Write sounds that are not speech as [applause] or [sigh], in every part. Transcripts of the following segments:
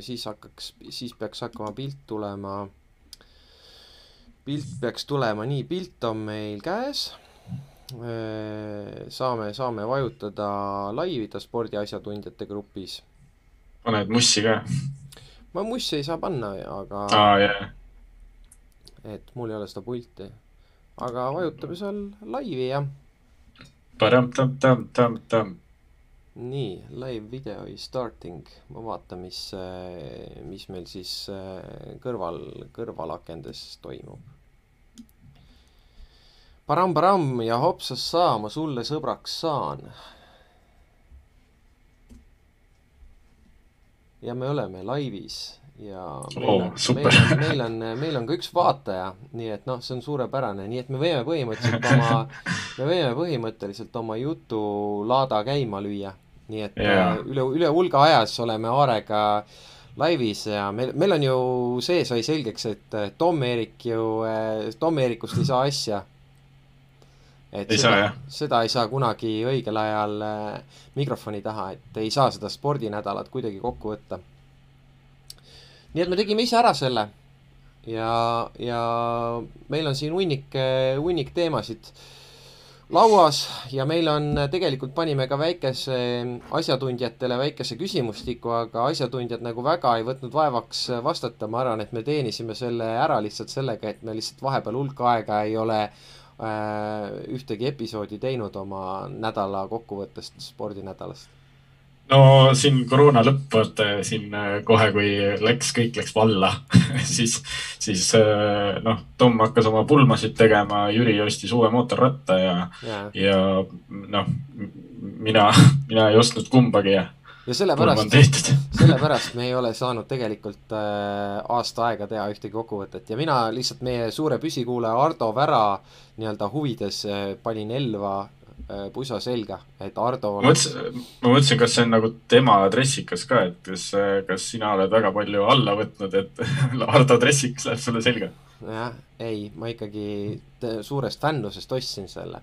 siis hakkaks, siis peaks hakkama pilt tulema, pilt peaks tulema, nii, pilt on meil käes, saame, saame vajutada laivida spordiasjatundjate grupis. paned mussi ka? ma mussi ei saa panna, aga aa, jah. et mul ei ole seda pulti. aga vajutame seal laivi ja nii, live video is starting, ma vaatan, mis, mis meil siis kõrval, kõrvalakendes toimub. Param-param ja hopsas saa, ma sulle sõbraks saan. ja me oleme laivis ja meil Oo, on, meil on, meil on, meil on ka üks vaataja, nii et noh, see on suurepärane, nii et me võime põhimõtteliselt oma, [laughs] me võime põhimõtteliselt oma jutulaada käima lüüa. nii et Jaa. äh, üle, üle hulga ajas oleme Aarega laivis ja meil, meil on ju, see sai selgeks, et äh, Tom-Erik ju, Tom-Eerikust ei saa asja. et Ei seda, seda ei saa kunagi õigel ajal äh, mikrofoni taha, et ei saa seda spordinädalat kuidagi kokku võtta nii et me tegime ise ära selle ja, ja meil on siin hunnik, hunnik teemasid lauas ja meil on, tegelikult panime ka väikese asjatundjatele väikese küsimustiku, aga asjatundjad nagu väga ei võtnud vaevaks vastata, ma arvan, et me teenisime selle ära lihtsalt sellega, et me lihtsalt vahepeal hulk aega ei ole äh, ühtegi episoodi teinud oma nädala kokkuvõttest, spordinädalast. No siin koroona lõpp, vaata siin äh, kohe, kui läks, kõik läks valla [laughs] siis, siis äh, noh, Tom hakkas oma pulmasid tegema, Jüri ostis uue mootorratta ja, jaa. ja noh, mina, [laughs] mina ei ostnud kumbagi ja ja sellepärast [laughs] sellepärast me ei ole saanud tegelikult äh, aasta aega teha ühtegi kokkuvõtet. Ja mina lihtsalt meie suure püsikuulaja Ardo Vära nii-öelda huvides äh, panin Elva pusa selga, et Ardo ma mõtlesin, ma mõtlesin, kas see on nagu tema dressikas ka, et kas, kas sina oled väga palju alla võtnud, et [laughs] Ardo dressikas läheb sulle selga? jah, ei, ma ikkagi suurest fännusest ostsin selle.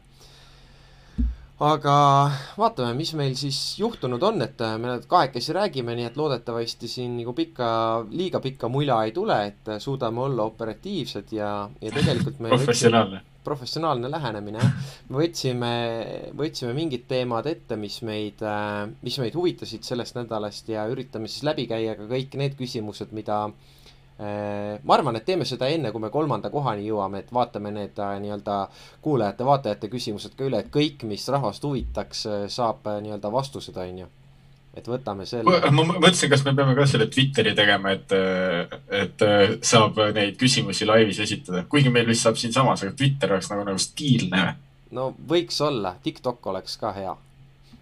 aga vaatame, mis meil siis juhtunud on, et äh, me nüüd kahekesi räägime, nii et loodetavasti siin nagu pikka, liiga pikka mula ei tule, et äh, suudame olla operatiivsed ja, ja tegelikult me professionaalne. Professionaalne lähenemine, me võtsime, võtsime mingid teemad ette, mis meid, mis meid huvitasid sellest nädalast ja üritame siis läbi käia ka kõik need küsimused, mida äh, ma arvan, et teeme seda enne, kui me kolmanda kohani jõuame, et vaatame need äh, nii-öelda kuulajate-vaatajate küsimused ka üle, et kõik, mis rahvast huvitaks, saab äh, nii-öelda vastused, on ju. Et võtame selle. ma mõtlesin, kas me peame ka selle Twitteri tegema, et, et saab neid küsimusi laivis esitada, kuigi meil vist saab siinsamas, aga Twitter oleks nagu, nagu stiilne. no võiks olla, TikTok oleks ka hea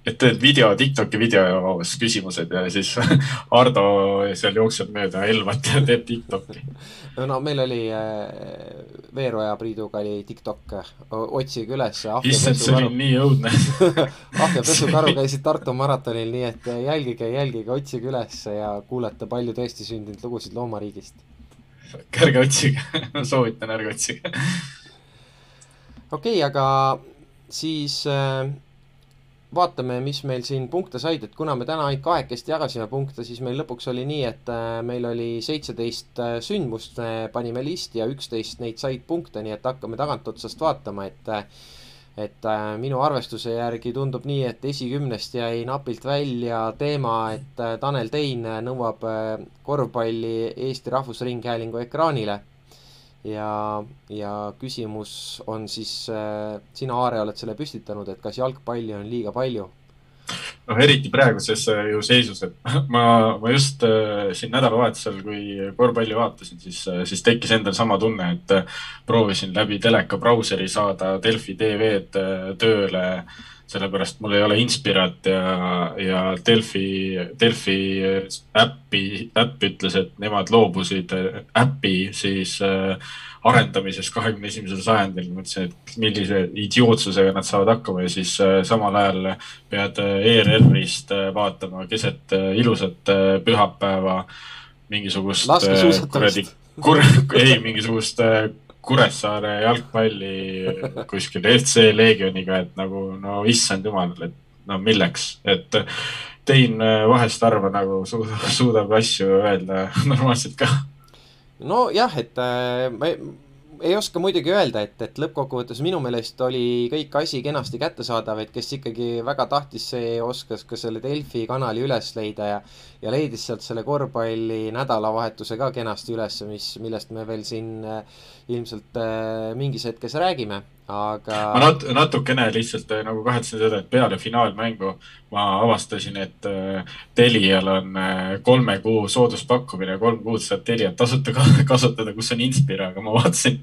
et teed video, Tiktoki videos küsimused ja siis [laughs] Ardo seal jookseb mööda Elvat ja teeb Tiktoki. [laughs] no meil oli äh, Veeroja Priiduga oli TikTok, otsige üles. issand, see oli nii õudne [laughs] Ahv ja Pesukaru käisid Tartu maratonil, nii et jälgige, jälgige, otsige üles ja kuulete palju tõesti sündinud lugusid loomariigist. ärge otsige [laughs] soovitan, ärge otsige. okei okay,, aga siis äh, vaatame, mis meil siin punkte said, et kuna me täna ainult kahekesti jagasime punkte, siis meil lõpuks oli nii, et äh, meil oli seitseteist äh, sündmust, me panime listi ja üksteist neid said punkte, nii et hakkame tagantotsast vaatama, et et äh, minu arvestuse järgi tundub nii, et esikümnest jäi napilt välja teema, et Tanel Tein nõuab korvpalli Eesti Rahvusringhäälingu ekraanile ja, ja küsimus on siis äh,, sina, Aare, oled selle püstitanud, et kas jalgpalli on liiga palju? noh, eriti praeguses ju seisus, et [laughs] ma, ma just äh, siin nädalavahetusel, kui korvpalli vaatasin, siis, siis tekkis endal sama tunne, et proovisin läbi teleka brauseri saada Delfi tv-d tööle, sellepärast mul ei ole Inspirat ja, ja Delfi, Delfi äppi, äpp ütles, et nemad loobusid äpi siis äh, arendamises kahekümne esimesel sajandil. mõtlesin, et millise idiootsusega nad saavad hakkama ja siis äh, samal ajal pead ERR-ist äh, vaatama keset äh, ilusat äh, pühapäeva mingisugust äh, kuradi, kur-, [laughs] ei, mingisugust äh, Kuressaare jalgpalli kuskil FC Leegioniga, et nagu no issand jumal, et no milleks, et Tein vahest harva nagu suudab asju öelda [laughs] normaalselt ka. nojah, et äh, ma ei oska muidugi öelda, et, et lõppkokkuvõttes minu meelest oli kõik asi kenasti kättesaadav, et kes ikkagi väga tahtis, see oskas ka selle Delfi kanali üles leida ja ja leidis sealt selle korvpalli nädalavahetuse ka kenasti üles, mis, millest me veel siin äh, ilmselt äh, mingis hetkes räägime, aga ma nat-, natukene lihtsalt äh, nagu kahetsen seda, et peale finaalmängu ma avastasin, et Telial on kolme kuu sooduspakkumine, kolm kuud saad Teliat tasuta [laughs] kasutada, kus on Inspira, aga ma vaatasin,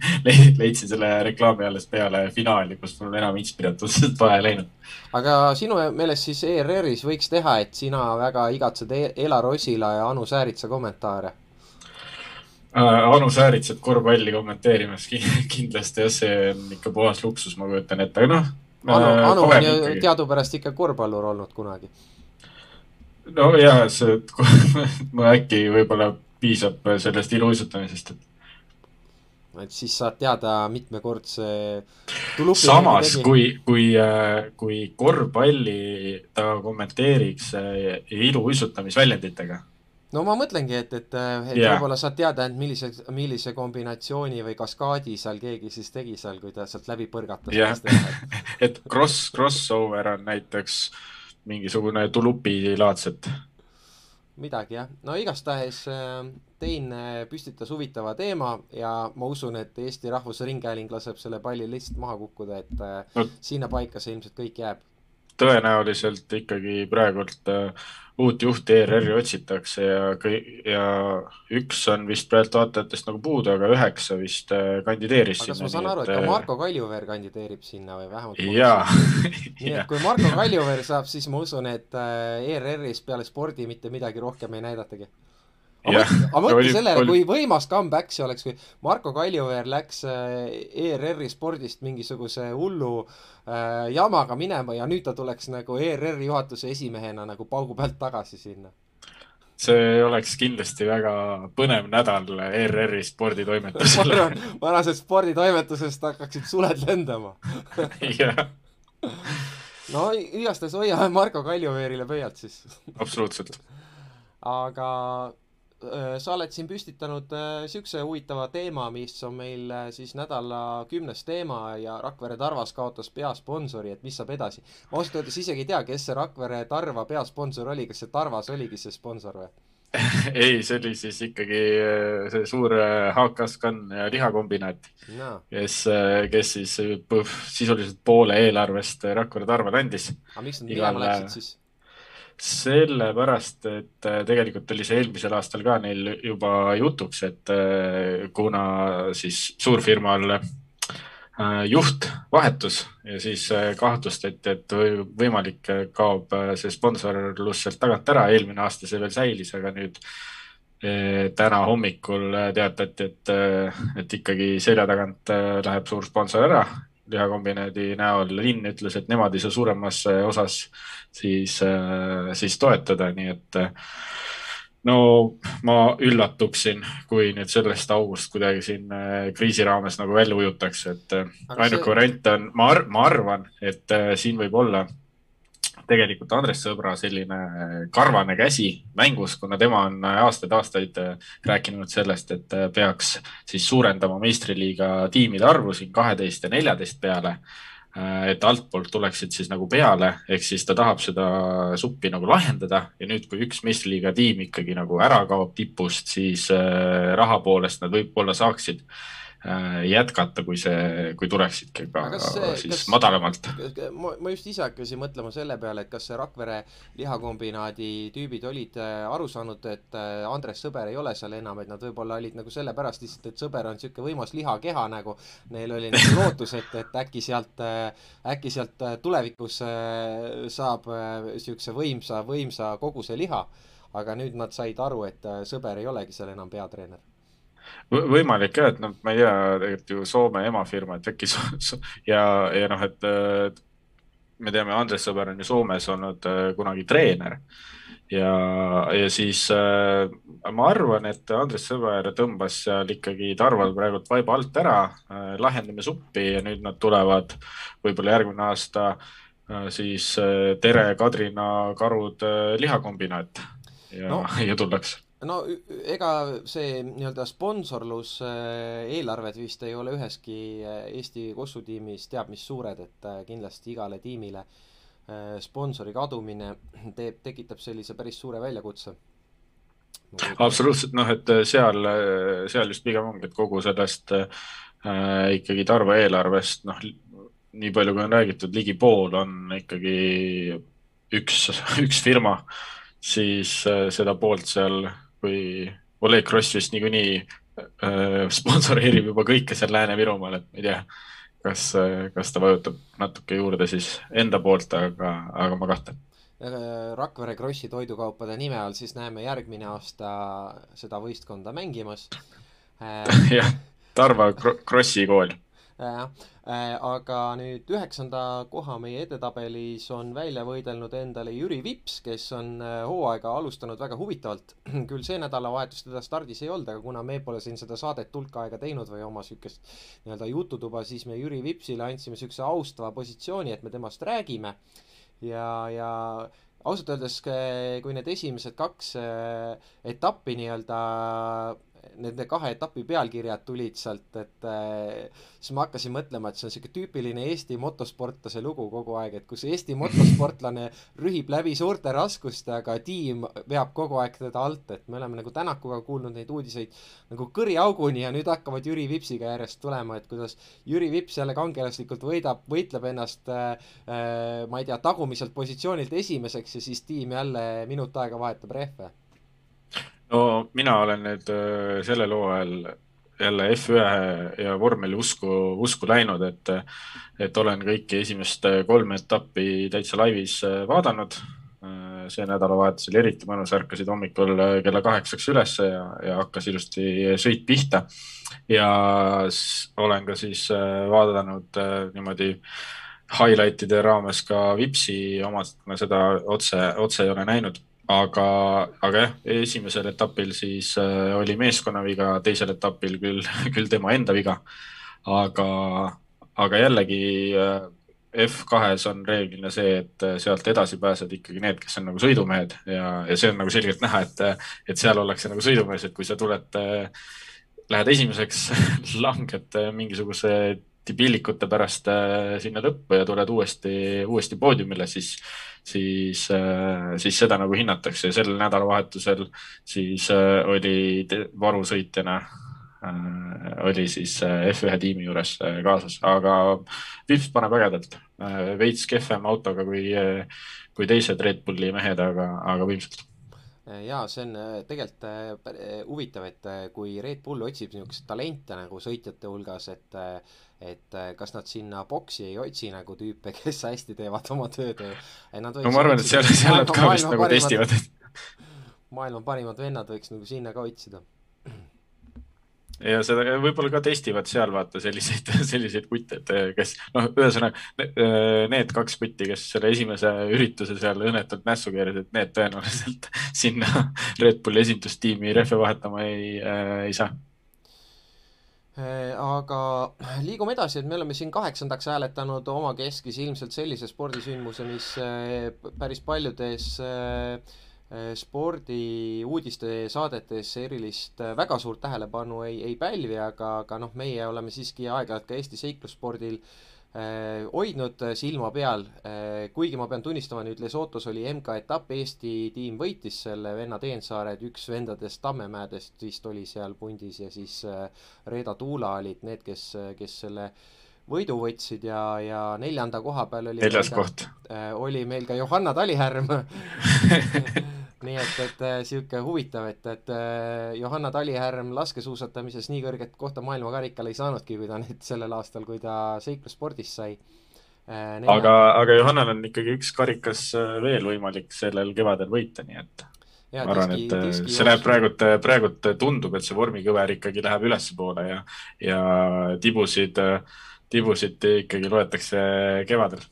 leidsin selle reklaami alles peale finaali, kus mul enam Inspirat otseselt [laughs] vaja ei läinud. Aga sinu meelest siis ERR-is võiks teha, et sina väga igatsed e-, Elar Osila ja Anu Sääritsa kommentaare äh,? Anu Sääritsat korvpalli kommenteerimas [laughs] kindlasti jah, see on ikka puhas luksus, ma kujutan ette, aga noh. Anu, äh, Anu on ju ikkagi. teadupärast ikka korvpallur olnud kunagi. no jaa, see, [laughs] ma äkki võib-olla piisab sellest iluuisutamisest, et et siis saad teada mitmekordse samas, kui, kui, äh, kui korvpalli ta kommenteeriks äh, iluuisutamisväljenditega. no ma mõtlengi, et, et, et yeah. võib-olla saad teada, et millise, millise kombinatsiooni või kaskaadi seal keegi siis tegi seal, kui ta sealt läbi põrgatas yeah. [laughs] et cross, crossover on näiteks mingisugune tulupi laadset midagi jah, no igastahes äh, Tein äh, püstitas huvitava teema ja ma usun, et Eesti Rahvusringhääling laseb selle palli lihtsalt maha kukkuda, et äh, no, sinna paika see ilmselt kõik jääb. tõenäoliselt ikkagi praegult äh, uut juhti ERR-i otsitakse ja, ja üks on vist praegu vaatajatest nagu puudu, aga üheksa vist äh, kandideeris aga sinna. kas ma saan aru, et ka äh, Marko Kaljuveer kandideerib sinna või vähemalt? jaa. [laughs] nii et kui Marko Kaljuveer saab, siis ma usun, et äh, ERR-is peale spordi mitte midagi rohkem ei näidatagi aga mõtle, aga mõtle sellele, kui võimas comeback see oleks, kui Marko Kaljuveer läks ERR-i spordist mingisuguse hullu äh, jamaga minema ja nüüd ta tuleks nagu ERR-i juhatuse esimehena nagu paugu pealt tagasi sinna. see oleks kindlasti väga põnev nädal ERR-i sporditoimetusele [laughs] ma arvan, ma arvan, et sporditoimetusest hakkaksid suled lendama. [laughs] Jah. No igastahes hoiame Marko Kaljuveerile pöialt siis. Absoluutselt. Aga Äh, sa oled siin püstitanud niisuguse äh, huvitava teema, mis on meil äh, siis nädala kümnes teema ja Rakvere Tarvas kaotas peasponsori, et mis saab edasi. ma ausalt öeldes isegi ei tea, kes see Rakvere Tarva peasponsor oli, kas see Tarvas oligi see sponsor või? [laughs] ei, see oli siis ikkagi see suur HKScan lihakombinaat no., kes, kes siis põh, sisuliselt poole eelarvest Rakvere Tarvale andis. aga miks nad minema läksid siis? Sellepärast, et äh, tegelikult oli see eelmisel aastal ka neil juba jutuks, et äh, kuna siis suurfirmal äh, juht vahetus ja siis kahtlustati, et võimalik kaob see sponsorlus sealt tagant ära, eelmine aasta see veel säilis, aga nüüd täna hommikul teatati, et, et ikkagi selja tagant läheb suur sponsor ära lihakombinaadi näol. linn ütles, et nemad ei saa suuremas osas siis, siis toetada, nii et no ma üllatuksin, kui nüüd sellest august kuidagi siin kriisi raames nagu välja ujutakse, et ainuke variant on, ma ma arvan, et siin võib olla tegelikult Andres Sõbra selline karvane käsi mängus, kuna tema on aastaid-aastaid rääkinud sellest, et peaks siis suurendama meistriliiga tiimide arvu siin kaheteist ja neljateist peale. et altpoolt tuleksid siis nagu peale, ehk siis ta tahab seda suppi nagu lahendada ja nüüd, kui üks meistriliiga tiim ikkagi nagu ära kaob tipust, siis raha poolest nad võib-olla saaksid Äh, jätkata, kui see, kui tuleksidki ka see, siis kas, madalamalt. ma, ma just ise hakkasin mõtlema selle peale, et kas Rakvere lihakombinaadi tüübid olid äh, aru saanud, et äh, Andres Sõber ei ole seal enam, et nad võib-olla olid nagu sellepärast lihtsalt, et Sõber on niisugune võimas lihakeha nagu, neil oli nagu [laughs] lootus, et, et äkki sealt, äkki sealt tulevikus saab niisuguse võimsa, võimsa koguse liha, aga nüüd nad said aru, et Sõber ei olegi seal enam peatreener võimalik jah, et noh, ma ei tea, tegelikult ju Soome emafirma, et äkki ja, ja noh, et me teame, Andres Sõber on ju Soomes olnud äh, kunagi treener. Ja, ja siis äh, ma arvan, et Andres Sõber tõmbas seal ikkagi Tarval praegult vaiba alt ära äh,, lahendame suppi ja nüüd nad tulevad võib-olla järgmine aasta siis Tere Kadrina karud lihakombinaat. Ja no., [laughs] ja tullakse no ega see nii-öelda sponsorlus eelarved vist ei ole üheski Eesti kossutiimis teab mis suured, et kindlasti igale tiimile sponsori kadumine teeb, tekitab sellise päris suure väljakutse. Absoluutselt, noh, et seal, seal just pigem ongi, et kogu sellest äh, ikkagi Tarva eelarvest, noh, nii palju, kui on räägitud, ligi pool on ikkagi üks, [laughs] üks firma, siis äh, seda poolt seal, kui Oleg Kross vist niikuinii äh, sponsoreerib juba kõike seal Lääne-Virumaal, et ma ei tea, kas, kas ta vajutab natuke juurde siis enda poolt, aga, aga ma kahtlen Äh, Rakvere Krossi toidukaupade nime all, siis näeme järgmine aasta seda võistkonda mängimas. Äh, [laughs] jah, Tarva Krossi kool. Jah, äh, aga nüüd üheksanda koha meie edetabelis on välja võidelnud endale Jüri Vips, kes on hooaega alustanud väga huvitavalt. [clears throat] küll see nädalavahetus teda stardis ei olnud, aga kuna me pole siin seda saadet hulk aega teinud või oma siukest nii-öelda jututuba, siis me Jüri Vipsile andsime siukse austava positsiooni, et me temast räägime ja, ja ausalt öeldes, kui need esimesed kaks äh, etappi nii-öelda nende kahe etapi pealkirjad tulid sealt, et äh, siis ma hakkasin mõtlema, et see on niisugune tüüpiline Eesti motosportlase lugu kogu aeg, et kus Eesti [laughs] motosportlane rühib läbi suurte raskuste, aga tiim veab kogu aeg teda alt, et me oleme nagu Tänakuga kuulnud neid uudiseid nagu kõriauguni ja nüüd hakkavad Jüri Vipsiga järjest tulema, et kuidas Jüri Vips jälle kangelaslikult võidab, võitleb ennast äh, äh, ma ei tea, tagumiselt positsioonilt esimeseks ja siis tiim jälle minut aega vahetab rehve no mina olen nüüd äh, sellel hooajal jälle F1 ja vormeli usku, usku läinud, et, et olen kõiki esimest kolme etappi täitsa laivis äh, vaadanud. Äh, see nädalavahetus oli eriti mõnus, ärkasid hommikul kella kaheksaks ülesse ja, ja hakkas ilusti sõit pihta. ja olen ka siis vaadanud niimoodi highlight'ide raames ka Vipsi omast, ma seda otse, otse ei ole näinud aga, aga jah, esimesel etapil siis äh, oli meeskonna viga, teisel etapil küll, [laughs] küll tema enda viga. aga, aga jällegi äh, F2-s on reeglina see, et äh, sealt edasi pääsed ikkagi need, kes on nagu sõidumehed ja, ja see on nagu selgelt näha, et, et seal ollakse nagu sõidumees, et kui sa tuled, lähed esimeseks [laughs] langed mingisuguse pillikute pärast sinna lõppu ja tuled uuesti, uuesti poodiumile, siis siis, äh, siis seda nagu hinnatakse. Ja sel nädalavahetusel siis äh, oli varusõitjana äh, oli siis F1 tiimi juures kaasas, aga Vips paneb ägedalt, veits kehvem autoga kui, kui teised Red Bulli mehed, aga, aga võimsalt. Jaa, see on tegelikult huvitav, et kui Red Bull otsib niisuguseid talente nagu sõitjate hulgas, et et äh, kas nad sinna boksi ei otsi nagu tüüpe, kes hästi teevad oma tööd või? no ma arvan, et seal, seal nad ka vist nagu testivad. maailma parimad vennad võiks nagu sinna ka otsida. ja seda võib-olla ka testivad seal vaata selliseid, [laughs] selliseid kutte, et äh, kes noh, ühesõnaga äh, need kaks kutti, kes selle esimese ürituse seal õnnetult nässu keerasid, need tõenäoliselt [laughs] sinna Red Bulli esindustiimi rehve vahetama ei äh,, ei saa aga liigume edasi, et me oleme siin kaheksandaks hääletanud omakeskis ilmselt sellise spordisündmuse, mis äh, päris paljudes äh, spordiuudiste saadetes erilist väga suurt tähelepanu ei, ei pälvi, aga, aga noh, meie oleme siiski aeg-ajalt ka Eesti seiklusspordil äh, Äh, hoidnud silma peal, äh, kuigi ma pean tunnistama, nüüd Lesotos oli MK-etapp, Eesti tiim võitis selle, vennad Eensaared, üks vendadest Tammemäedest vist oli seal pundis ja siis äh, Reeda Tuula olid need, kes, kes selle võidu võtsid ja, ja neljanda koha peal oli neljas koht. oli meil ka Johanna Talihärm [laughs] nii et, et niisugune äh, huvitav, et, et äh, Johanna Talihärm laskesuusatamises nii kõrget kohta maailmakarikal ei saanudki, kui ta nüüd sellel aastal, kui ta seiklusspordis sai. Äh, aga, aga Johannal on ikkagi üks karikas veel võimalik sellel kevadel võita, nii et ja, ma arvan, et diski see läheb praegult, praegult tundub, et see vormikõver ikkagi läheb ülespoole ja, ja tibusid, tibusid ikkagi loetakse kevadel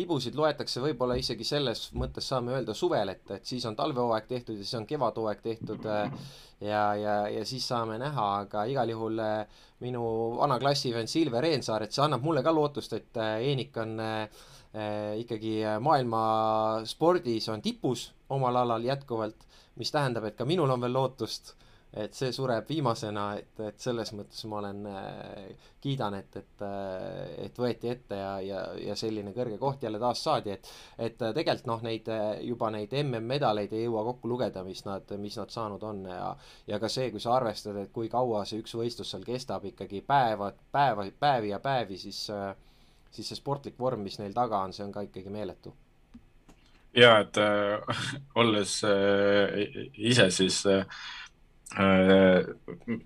tibusid loetakse võib-olla isegi selles mõttes saame öelda suvel, et, et siis on talvehooaeg tehtud ja siis on kevadhooaeg tehtud ja, ja, ja siis saame näha, aga igal juhul minu vana klassivend Silver Eensaar, et see annab mulle ka lootust, et Eenik on äh, ikkagi maailmaspordis on tipus omal alal jätkuvalt, mis tähendab, et ka minul on veel lootust et see sureb viimasena, et, et selles mõttes ma olen äh,, kiidan, et, et äh,, et võeti ette ja, ja, ja selline kõrge koht jälle taas saadi, et et äh, tegelikult noh, neid juba neid MM-medaleid ei jõua kokku lugeda, mis nad, mis nad saanud on ja ja ka see, kui sa arvestad, et kui kaua see üks võistlus seal kestab, ikkagi päevad, päeva, päevi ja päevi, siis äh, siis see sportlik vorm, mis neil taga on, see on ka ikkagi meeletu. Ja et äh, [laughs] olles äh, ise siis äh, Äh,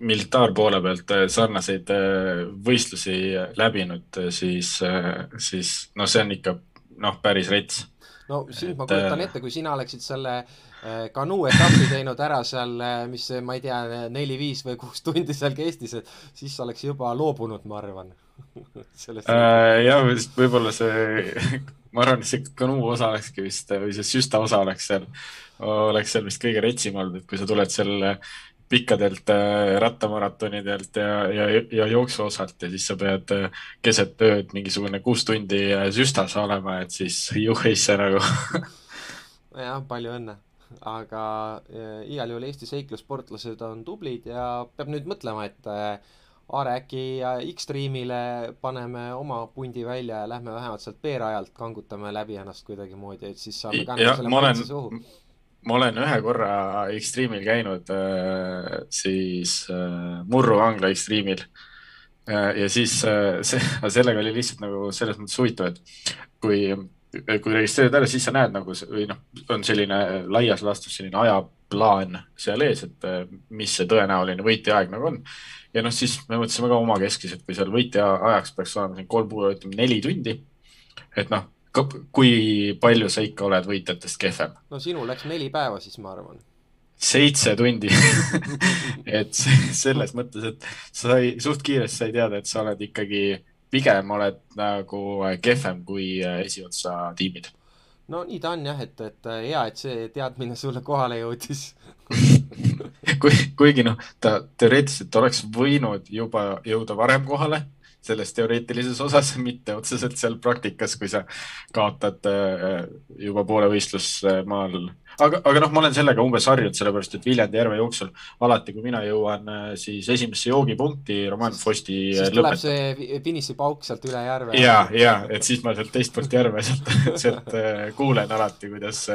militaarpoole pealt äh, sarnaseid äh, võistlusi läbinud, siis, siis noh, see on ikka noh, päris rets. no sind ma kujutan ette, kui sina oleksid selle kanuu etapi teinud ära seal, mis ma ei tea, neli-viis või kuus tundi seal kestis, et siis oleks juba loobunud, ma arvan [laughs] äh, jah, võib-olla see, ma arvan, et see kanuu osa olekski vist või see süsta osa oleks seal, oleks seal vist kõige retsim olnud, et kui sa tuled seal pikkadelt äh, rattamaratonidelt ja, ja, ja jooksuosalt ja siis sa pead äh, keset ööd mingisugune kuus tundi äh, süstas olema, et siis [laughs] juhisse nagu jah, palju õnne. aga igal juhul Eesti seiklussportlased on tublid ja peab nüüd mõtlema, et Aare, äkki X-Streamile paneme oma pundi välja ja lähme vähemalt sealt veerajalt kangutame läbi ennast kuidagimoodi, et siis saame ka nagu selle maitse suhu ma olen ühe korra Extreme'il käinud äh,, siis äh, Murru vangla Extreme'il äh,. ja siis see, sellega oli lihtsalt nagu selles mõttes huvitav, et kui, kui registreerid ära, siis sa näed nagu või noh, on selline laias laastus selline ajaplaan seal ees, et mis see tõenäoline võitjaaeg nagu on. ja noh, siis me mõtlesime ka omakeskis, et kui seal võitja ajaks peaks olema siin kolm, ütleme neli tundi, et noh kui palju sa ikka oled võitjatest kehvem? no sinul läks neli päeva siis, ma arvan. seitse tundi [laughs] et selles mõttes, et sa sai, suht kiiresti sai teada, et sa oled ikkagi, pigem oled nagu kehvem kui esiotsa tiimid. no nii ta on jah, et, et hea, et see teadmine sulle kohale jõudis [laughs] kui, kuigi noh, ta teoreetiliselt oleks võinud juba jõuda varem kohale selles teoreetilises osas, [laughs] mitte otseselt seal praktikas, kui sa kaotad äh, juba poole võistlusmaal. aga, aga noh, ma olen sellega umbes harjunud, sellepärast et Viljandi järve jooksul alati, kui mina jõuan äh, siis esimesse joogipunkti, Roman Fosti siis lõpetab. see finišipauk sealt üle järve. ja, ja et siis ma sealt teist poolt järve sealt, [laughs] sealt äh, kuulen alati, kuidas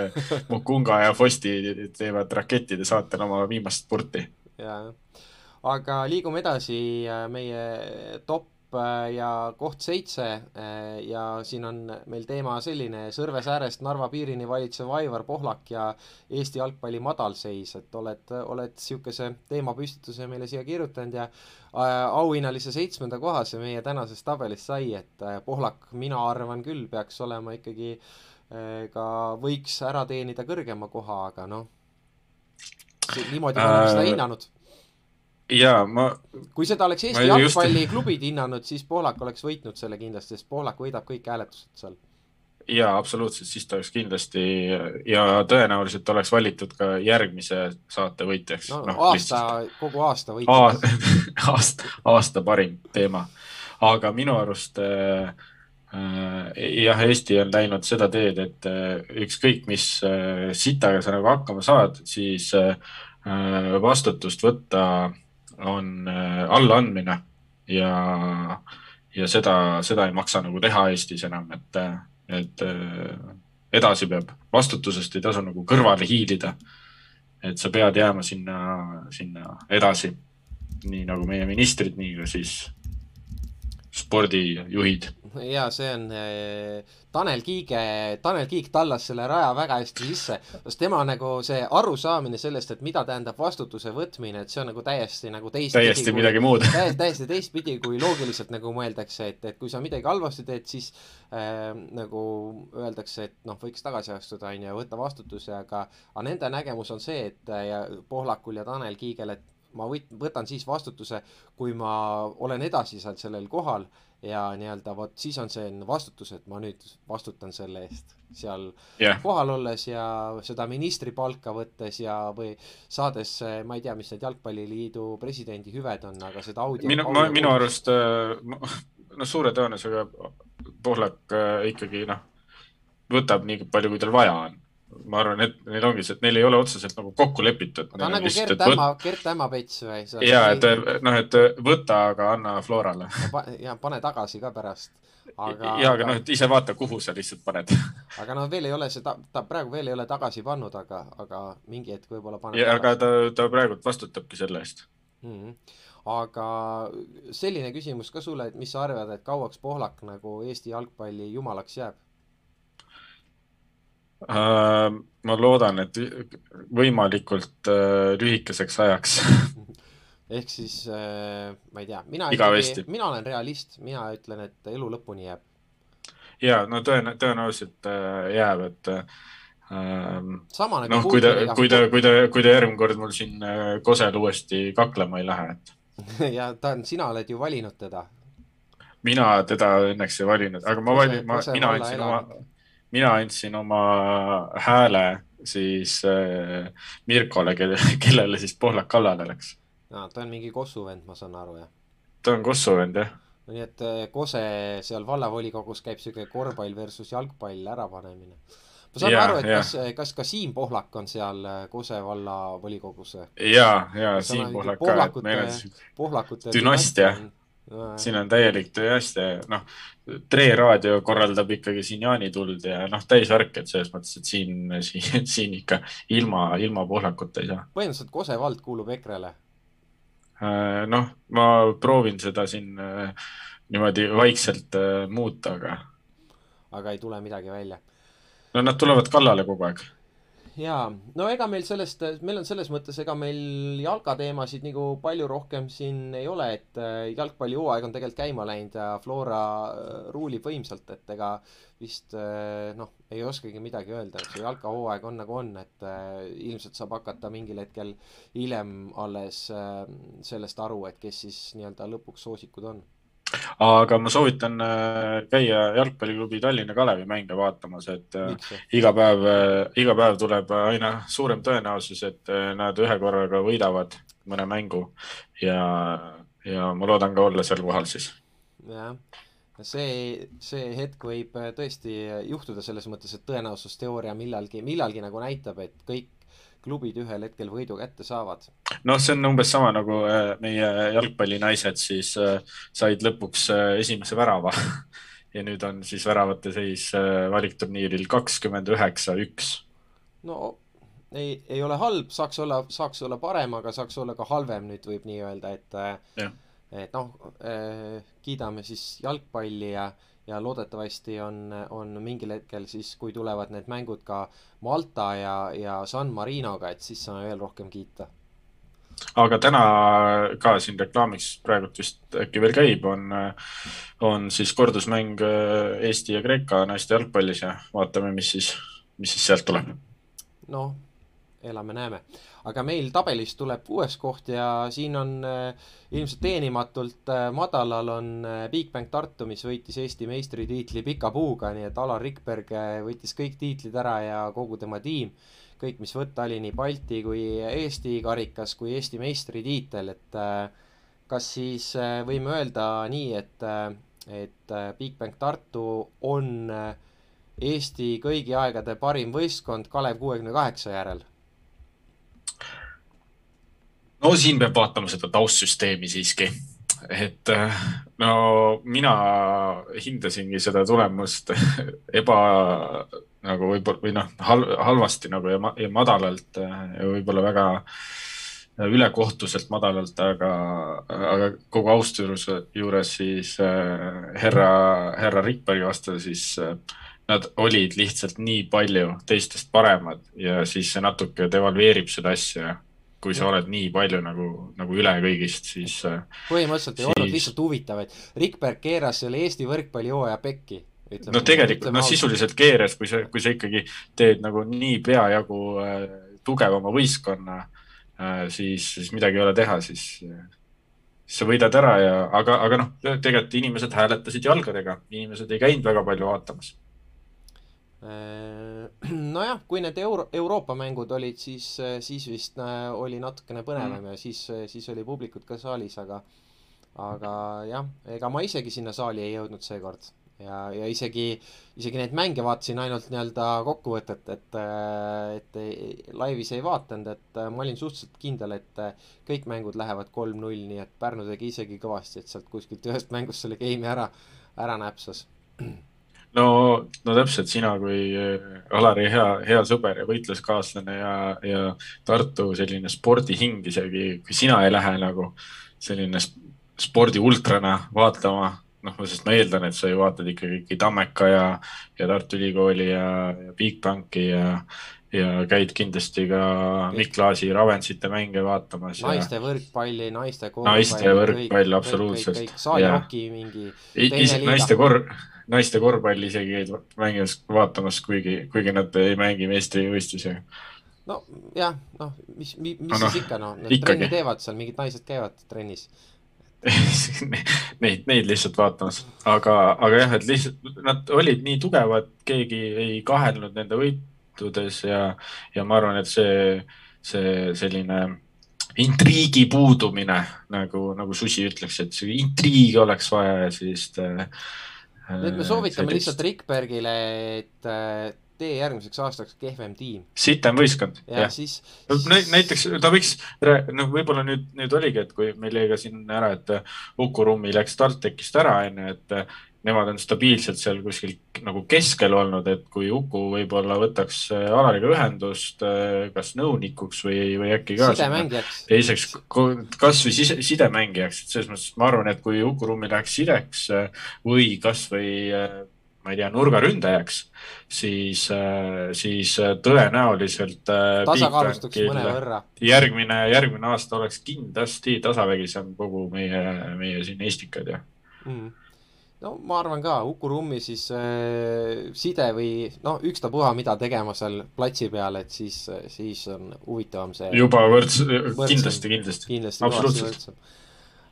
Mukunga ja Fosti teevad rakettide saatel oma viimast spurti. ja, aga liigume edasi meie top Äh, ja koht seitse äh, ja siin on meil teema selline Sõrve säärest Narva piirini valitsev Aivar Pohlak ja Eesti jalgpalli madalseis, et oled, oled niisuguse teemapüstituse meile siia kirjutanud ja äh, auhinnalise seitsmenda koha see meie tänases tabelis sai, et Pohlak, mina arvan küll, peaks olema ikkagi ka võiks ära teenida kõrgema koha, aga noh, niimoodi me oleme seda hinnanud jaa, ma. kui seda oleks Eesti jalgpalliklubid just... hinnanud, siis Poolak oleks võitnud selle kindlasti, sest Poolak võidab kõik hääletused seal. jaa, absoluutselt, siis ta oleks kindlasti ja tõenäoliselt oleks valitud ka järgmise saate võitjaks. no, no aasta, kogu aasta võitjaks [laughs] aasta, aasta parim teema. aga minu arust äh, jah, Eesti on läinud seda teed, et äh, ükskõik, mis äh, sitaga sa nagu hakkama saad, siis äh, vastutust võtta on äh, allaandmine ja, ja seda, seda ei maksa nagu teha Eestis enam, et, et äh, edasi peab, vastutusest ei tasu nagu kõrvale hiilida. et sa pead jääma sinna, sinna edasi, nii nagu meie ministrid, nii ka siis spordijuhid ja see on eh, Tanel Kiige, Tanel Kiik tallas selle raja väga hästi sisse, sest tema nagu see arusaamine sellest, et mida tähendab vastutuse võtmine, et see on nagu täiesti nagu teistpidi. täiesti kui, midagi muud [laughs] täiesti, täiesti teistpidi, kui loogiliselt nagu mõeldakse, et, et kui sa midagi halvasti teed, siis äh, nagu öeldakse, et noh, võiks tagasi astuda, on ju, võtta vastutuse, aga, aga nende nägemus on see, et ja Pohlakul ja Tanel Kiigel, et ma võt-, võtan siis vastutuse, kui ma olen edasi seal sellel kohal ja nii-öelda vot siis on see vastutus, et ma nüüd vastutan selle eest seal yeah. kohal olles ja seda ministripalka võttes ja, või saades, ma ei tea, mis need Jalgpalliliidu presidendi hüved on, aga seda audio minu, ma, minu arust [laughs] noh, suure tõenäosusega Pohlak äh, ikkagi noh, võtab nii palju, kui tal vaja on ma arvan, et neil ongi see, et neil ei ole otseselt nagu kokku lepitud. ta on nagu Gert Ämma, Gert Ämmapets või? ja, et noh, et võta, aga anna Florale. ja pane tagasi ka pärast. aga. ja, aga noh, et ise vaata, kuhu sa lihtsalt paned. [laughs] aga noh, veel ei ole see, ta, praegu veel ei ole tagasi pannud, aga, aga mingi hetk võib-olla paneb. aga ta, ta praegu vastutabki selle eest mm. -hmm aga selline küsimus ka sulle, et mis sa arvad, et kauaks Pohlak nagu Eesti jalgpalli jumalaks jääb? Äh, ma loodan, et võimalikult äh, lühikeseks ajaks. [laughs] Ehk siis äh, ma ei tea, mina ikkagi, mina olen realist, mina ütlen, et elu lõpuni jääb. ja no tõen-, tõenäoliselt jääb, et ähm, sama nagu noh, kui ta, kui ta, kui ta, kui ta järgmine kord mul siin Kosel uuesti kaklema ei lähe, et. [laughs] Ja ta on, sina oled ju valinud teda. mina teda õnneks ei valinud, aga ma valin, ma, mina andsin oma mina andsin oma hääle siis äh, Mirkole, kelle, kellele siis Pohlak kallale läks. aa, ta on mingi Kossu vend, ma saan aru, jah? ta on Kossu vend, jah. no nii, et äh, Kose seal vallavolikogus käib siuke korvpall versus jalgpall ärapanemine. ma saan ja, aru, et ja. kas, kas ka Siim Pohlak on seal äh, Kose vallavolikogus? ja, ja Siim Pohlak ka, et meil on siuke dünastia siin on täielik tõesti, noh, Tre raadio korraldab ikkagi siin jaanituld ja noh, täisvärk, et selles mõttes, et siin, siin, siin ikka ilma, ilma pohlakuta ei saa. põhimõtteliselt Kose vald kuulub EKRE-le? Äh, noh, ma proovin seda siin äh, niimoodi vaikselt äh, muuta, aga. aga ei tule midagi välja? no nad tulevad kallale kogu aeg jaa, no ega meil sellest, meil on selles mõttes, ega meil jalkateemasid nagu palju rohkem siin ei ole, et äh, jalgpallihooaeg on tegelikult käima läinud ja Flora äh, ruulib võimsalt, et ega vist äh, noh, ei oskagi midagi öelda, et see jalkahooaeg on nagu on, et ilmselt saab hakata mingil hetkel hiljem alles sellest aru, et kes siis nii-öelda lõpuks soosikud on aga ma soovitan äh, käia jalgpalliklubi Tallinna Kalevi mänge vaatamas, et äh, iga päev, äh, iga päev tuleb aina suurem tõenäosus, et nad ühe korraga võidavad mõne mängu. Ja, ja ma loodan ka olla seal kohal siis. jah, see, see hetk võib tõesti juhtuda selles mõttes, et tõenäosusteooria millalgi, millalgi nagu näitab, et kõik klubid ühel hetkel võidu kätte saavad. noh, see on umbes sama nagu äh, meie jalgpallinaised siis äh, said lõpuks äh, esimese värava [laughs] ja nüüd on siis väravate seis valikturniiril kakskümmend üheksa, üks. no ei, ei ole halb, saaks olla, saaks olla parem, aga saaks olla ka halvem, nüüd võib nii öelda, et ja. et noh kiidame siis jalgpalli ja ja loodetavasti on, on mingil hetkel siis, kui tulevad need mängud ka Malta ja, ja San Marinoga, et siis saame veel rohkem kiita. aga täna ka siin reklaamiks praegult vist äkki veel käib, on, on siis kordusmäng Eesti ja Kreeka naiste jalgpallis ja vaatame, mis siis, mis siis sealt tuleb. noh, elame-näeme aga meil tabelis tuleb kuues koht ja siin on äh, ilmselt teenimatult äh, madalal on äh, Bigbank Tartu, mis võitis Eesti meistritiitli pika puuga, nii et Alar Rikberg võttis kõik tiitlid ära ja kogu tema tiim. kõik, mis võtta oli nii Balti kui Eesti karikas kui Eesti meistritiitel, et kas siis võime öelda nii, et et Bigbank Tartu on Eesti kõigi aegade parim võistkond Kalev kuuekümne kaheksa järel no siin peab vaatama seda taustsüsteemi siiski, et äh, no mina hindasingi seda tulemust [laughs] eba nagu võib-olla või noh hal,, halvasti nagu ja, ja madalalt äh, ja võib-olla väga ülekohtuselt madalalt, aga, aga kogu austuse juures siis äh, härra, härra Rikbergi vastu siis äh, nad olid lihtsalt nii palju teistest paremad ja siis see natuke devalveerib seda asja kui sa oled nii palju nagu, nagu üle kõigist, siis. Äh, põhimõtteliselt ei siis... olnud lihtsalt huvitav, et Rikberg keeras selle Eesti võrkpallihooaja pekki. no tegelikult, no sisuliselt keeras, kui sa, kui sa ikkagi teed nagu nii peajagu äh, tugevama võistkonna siis, siis midagi ei ole teha, siis, siis sa võidad ära ja, aga, aga noh, tegelikult inimesed hääletasid jalgadega, inimesed ei käinud väga palju vaatamas [clears throat] nojah, kui need euro, Euroopa mängud olid, siis, siis vist oli natukene põnevam mm. ja siis, siis oli publikut ka saalis, aga aga jah, ega ma isegi sinna saali ei jõudnud seekord ja, ja isegi, isegi neid mänge vaatasin ainult nii-öelda kokkuvõtet, et, et laivis ei vaadanud, et ma olin suhteliselt kindel, et kõik mängud lähevad kolm-null, nii et Pärnu tegi isegi kõvasti, et sealt kuskilt ühest mängust selle game'i ära, ära näpsas. [clears throat] no, no täpselt, sina kui Alari hea, hea sõber ja võitluskaaslane ja, ja Tartu selline spordihing isegi, kui sina ei lähe nagu selline spordi ultrana vaatama noh, sest ma eeldan, et sa ju vaatad ikkagi Tammeka ja, ja Tartu Ülikooli ja, ja Bigbanki ja, ja käid kindlasti ka Mikk Klaasi Ravensite mänge vaatamas. naiste võrkpalli, naiste korvpall. naiste võrkpall, absoluutselt. saalihoki mingi. naiste kor-, naiste korvpalli isegi käid mängimas, vaatamas, kuigi, kuigi nad ei mängi meistrivõistlusi. No jah, noh, mis, mis, no, siis ikka, noh, nad trenni teevad seal, mingid naised käivad trennis. [laughs] Neid, neid lihtsalt vaatamas, aga, aga jah, et lihtsalt nad olid nii tugevad, keegi ei kahelnud nende võitudes ja, ja ma arvan, et see, see selline intriigi puudumine, nagu, nagu Susi ütleks, et see intriigi oleks vaja ja siis äh,. Nüüd me soovitame lihtsalt Rikbergile, et äh, tee järgmiseks aastaks kehvem tiim. sitem võistkond. ja siis no, näiteks ta võiks, noh, võib-olla nüüd, nüüd oligi, et kui meil jäi ka siin ära, et Uku Rummi läks TalTechist ära, onju, et nemad on stabiilselt seal kuskil nagu keskel olnud, et kui Uku võib-olla võtaks Alariga ühendust kas nõunikuks või, või äkki ka teiseks kasvõi side, sidemängijaks, et selles mõttes ma arvan, et kui Uku Rummi läheks sideks või kasvõi ma ei tea, nurgaründajaks, siis, äh, siis äh, tõenäoliselt. Äh, tasakaalustuks mõnevõrra. järgmine, järgmine aasta oleks kindlasti tasavägisem kogu meie, meie siin Estikad ja mm. No ma arvan ka, Uku Rummi siis äh, side või noh, ükstapuha, mida tegema seal platsi peal, et siis, siis on huvitavam see. juba võrds-, kindlasti, kindlasti. kindlasti võrdsem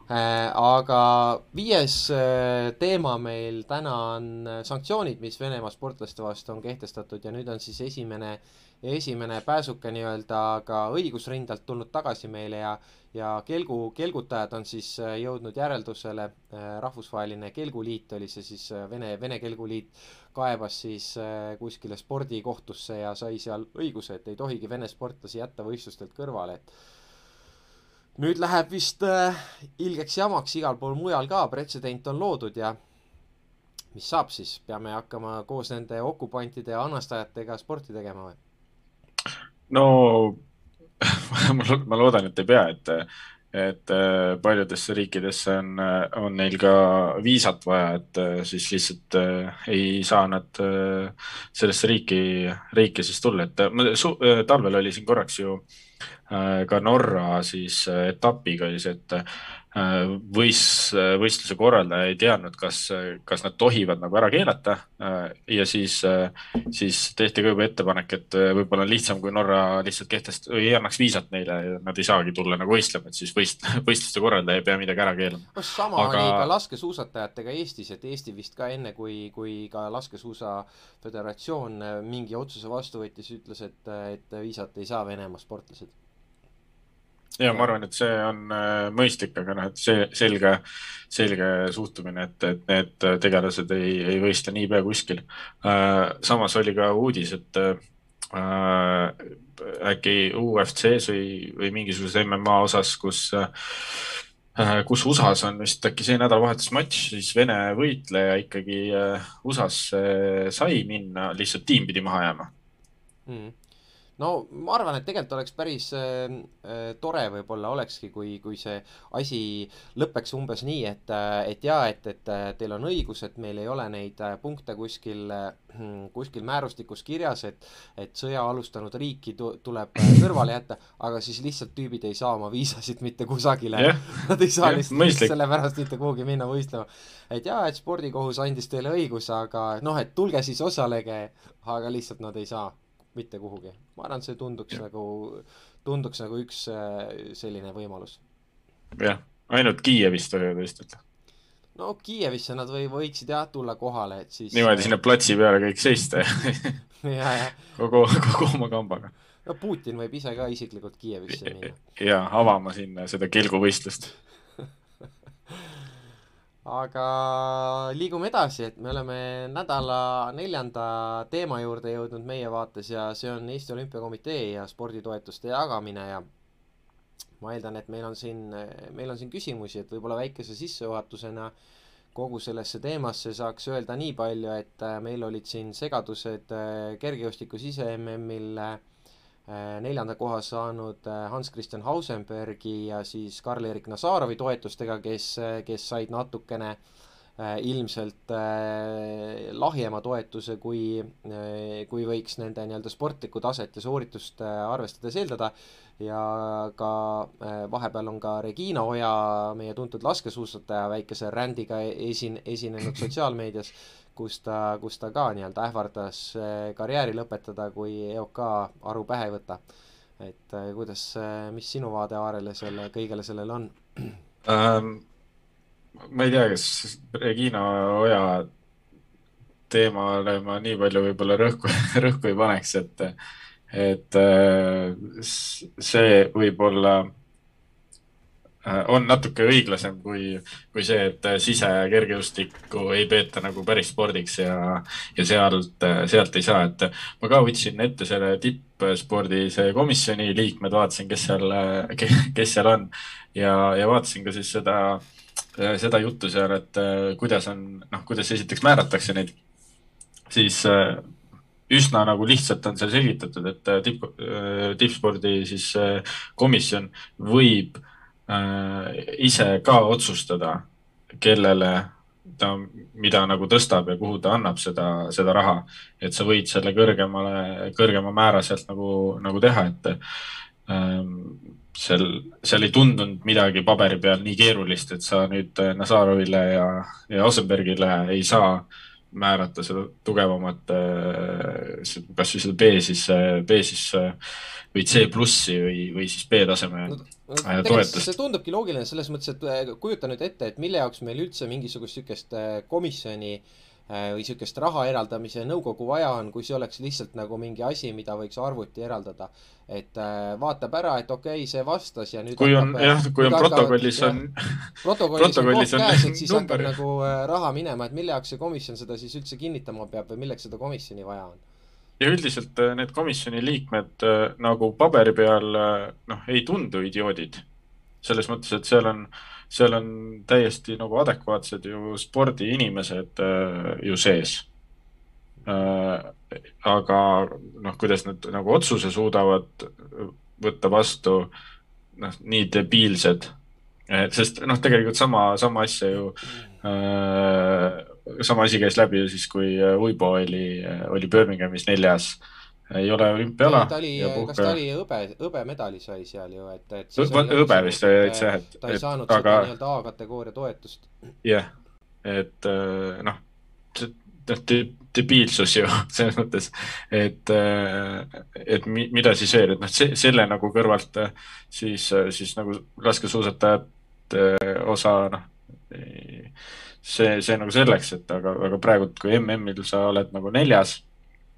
Äh, aga viies äh, teema meil täna on äh, sanktsioonid, mis Venemaa sportlaste vastu on kehtestatud ja nüüd on siis esimene, esimene pääsuke nii-öelda ka õigusrindelt tulnud tagasi meile ja ja kelgu, kelgutajad on siis jõudnud järeldusele, rahvusvaheline kelguliit oli see siis, Vene, Vene Kelguliit kaebas siis kuskile spordikohtusse ja sai seal õiguse, et ei tohigi Vene sportlasi jätta võistlustelt kõrvale, et nüüd läheb vist äh, ilgeks jamaks igal pool mujal ka, pretsedent on loodud ja mis saab siis, peame hakkama koos nende okupantide ja anastajatega sporti tegema või? No [laughs] ma loodan, et ei pea, et, et äh, paljudesse riikidesse on, on neil ka viisat vaja, et äh, siis lihtsalt äh, ei saa nad sellesse riiki, riiki siis tulla, et ma talvel oli siin korraks ju äh, Äh, ka Norra siis äh, etapiga see, et äh, võis, võistluse korraldaja ei teadnud, kas, kas nad tohivad nagu ära keelata. ja siis, siis tehti ka juba ettepanek, et võib-olla on lihtsam, kui Norra lihtsalt kehtest-, ei annaks viisat neile ja nad ei saagi tulla nagu võistlema, et siis võist-, [laughs] võistluste korraldaja ei pea midagi ära keelama. sama Aga... oli ka laskesuusatajatega Eestis, et Eesti vist ka enne, kui, kui ka laskesuusa föderatsioon mingi otsuse vastu võttis, ütles, et, et viisat ei saa Venemaa sportlased ja ma arvan, et see on äh, mõistlik, aga noh, et see selge, selge suhtumine, et, et need tegelased ei, ei võistle niipea kuskil. Äh, samas oli ka uudis, et äh, äkki UFC-s või, või mingisuguses MMA osas, kus kus USA-s on vist äkki see nädalavahetus matš, siis Vene võitleja ikkagi USA-sse sai minna, lihtsalt tiim pidi maha jääma mm no ma arvan, et tegelikult oleks päris äh, äh, tore võib-olla olekski, kui, kui see asi lõpeks umbes nii, et, äh, et jaa, et, et äh, teil on õigus, et meil ei ole neid punkte kuskil, [clears throat] kuskil määrustikus kirjas, et, et sõja alustanud riiki tu, tuleb kõrvale jätta, aga siis lihtsalt tüübid ei saa oma viisasid mitte kusagile. Yeah.. Nad ei saa yeah, lihtsalt sellepärast mitte kuhugi minna võistlema. et jaa, et spordikohus andis teile õiguse, aga noh, et tulge siis osalege, aga lihtsalt nad ei saa mitte kuhugi. ma arvan, see tunduks ja. nagu tunduks nagu üks selline võimalus. jah, ainult Kiievist võivad võistelda no Kiievisse nad või võiksid jah tulla kohale, et siis. niimoodi sinna platsi peale kõik seista [laughs] ja, ja. kogu, kogu oma kambaga. no Putin võib ise ka isiklikult Kiievisse minna. ja avama sinna seda kelguvõistlust aga liigume edasi, et me oleme nädala neljanda teema juurde jõudnud meie vaates ja see on Eesti Olümpiakomitee ja sporditoetuste jagamine ja ma eeldan, et meil on siin, meil on siin küsimusi, et võib-olla väikese sissejuhatusena kogu sellesse teemasse saaks öelda nii palju, et meil olid siin segadused äh, kergejõustikus ise MM-il äh, neljanda koha saanud Hans-Christian Hausenbergi ja siis Karl-Erik Nazarovi toetustega, kes, kes said natukene ilmselt lahjema toetuse, kui, kui võiks nende nii-öelda sportlikku taset ja sooritust arvestades eeldada. Ja ka äh, vahepeal on ka Regina Oja, meie tuntud laskesuusataja, väikese rändiga esin-, esinenud sotsiaalmeedias, kus ta, kus ta ka nii-öelda ähvardas äh, karjääri lõpetada, kui EOK aru pähe ei võta. et äh, kuidas, mis sinu vaade Aarele selle, kõigele sellele on ähm,? ma ei tea, kas Regina Oja teemale ma nii palju võib-olla rõhku, [laughs] rõhku ei paneks, et et see võib-olla on natuke õiglasem kui, kui see, et sisekergejõustikku ei peeta nagu päris spordiks ja, ja sealt, sealt ei saa, et ma ka võtsin ette selle tippspordi see komisjoni liikmed, vaatasin, kes seal, kes seal on. Ja, ja vaatasin ka siis seda, seda juttu seal, et kuidas on, noh, kuidas esiteks määratakse neid, siis üsna nagu lihtsalt on seal selgitatud, et äh, tipp, äh, tippspordi siis äh, komisjon võib ise ka otsustada, kellele ta, mida nagu tõstab ja kuhu ta annab seda, seda raha. et sa võid selle kõrgemale, kõrgema määra sealt nagu, nagu teha, et ähm, seal, seal ei tundunud midagi paberi peal nii keerulist, et sa nüüd Nazarovile ja, ja Osenbergile ei saa äh, määrata seda tugevamat, äh, kas või seda B siis, äh, B siis äh, või C plussi või, või siis B-taseme no, no, toetust. see tundubki loogiline selles mõttes, et kujuta nüüd ette, et mille jaoks meil üldse mingisugust niisugust komisjoni äh, Äh, või niisugust raha eraldamise nõukogu vaja on, kui see oleks lihtsalt nagu mingi asi, mida võiks arvuti eraldada. et äh, vaatab ära, et okei okay,, see vastas ja nüüd kui on hakkab, jah, kui on protokollis on protokollis on koht käes, et siis number. hakkab nagu äh, raha minema, et mille jaoks see komisjon seda siis üldse kinnitama peab või milleks seda komisjoni vaja on? ja üldiselt need komisjoni liikmed nagu paberi peal noh, ei tundu idioodid. selles mõttes, et seal on äh, seal on täiesti nagu adekvaatsed ju spordiinimesed äh, ju sees äh,. aga noh, kuidas nad nagu otsuse suudavad võtta vastu, noh, nii debiilsed. sest noh, tegelikult sama, sama asja ju äh,, sama asi käis läbi ju siis, kui Uibo oli, oli Birminghamis neljas äh, ei ole olümpiala. ta oli, kas ta oli hõbe, hõbemedali sai seal ju, et, et hõbe vist oli täitsa jah, et. ta ei saanud aga... seda nii-öelda A-kategooria toetust. jah, et äh, noh, noh, debiilsus ju [laughs] selles mõttes, et, äh, et mi, mida siis veel, et noh, selle nagu kõrvalt siis, siis nagu laskesuusatajate osa, noh, see, see nagu selleks, et aga, aga praegu, kui MM-il sa oled nagu neljas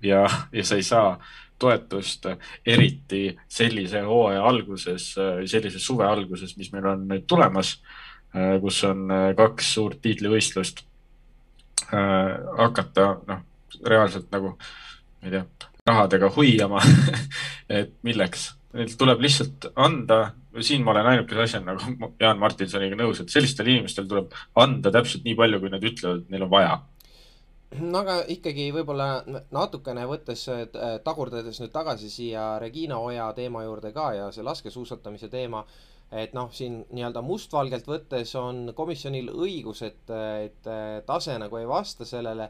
ja, ja sa ei saa toetust eriti sellise hooaja alguses, sellise suve alguses, mis meil on nüüd tulemas, kus on kaks suurt tiitlivõistlust, hakata noh, reaalselt nagu, ma ei tea, rahadega hoiama [laughs] et milleks, neil tuleb lihtsalt anda, siin ma olen ainukese asjana nagu Jaan Martinsoniga nõus, et sellistel inimestel tuleb anda täpselt nii palju, kui nad ütlevad, et neil on vaja no aga ikkagi võib-olla natukene võttes, äh, tagurdades nüüd tagasi siia Regina Oja teema juurde ka ja see laskesuusatamise teema, et noh, siin nii-öelda mustvalgelt võttes on komisjonil õigus, et, et tase nagu ei vasta sellele,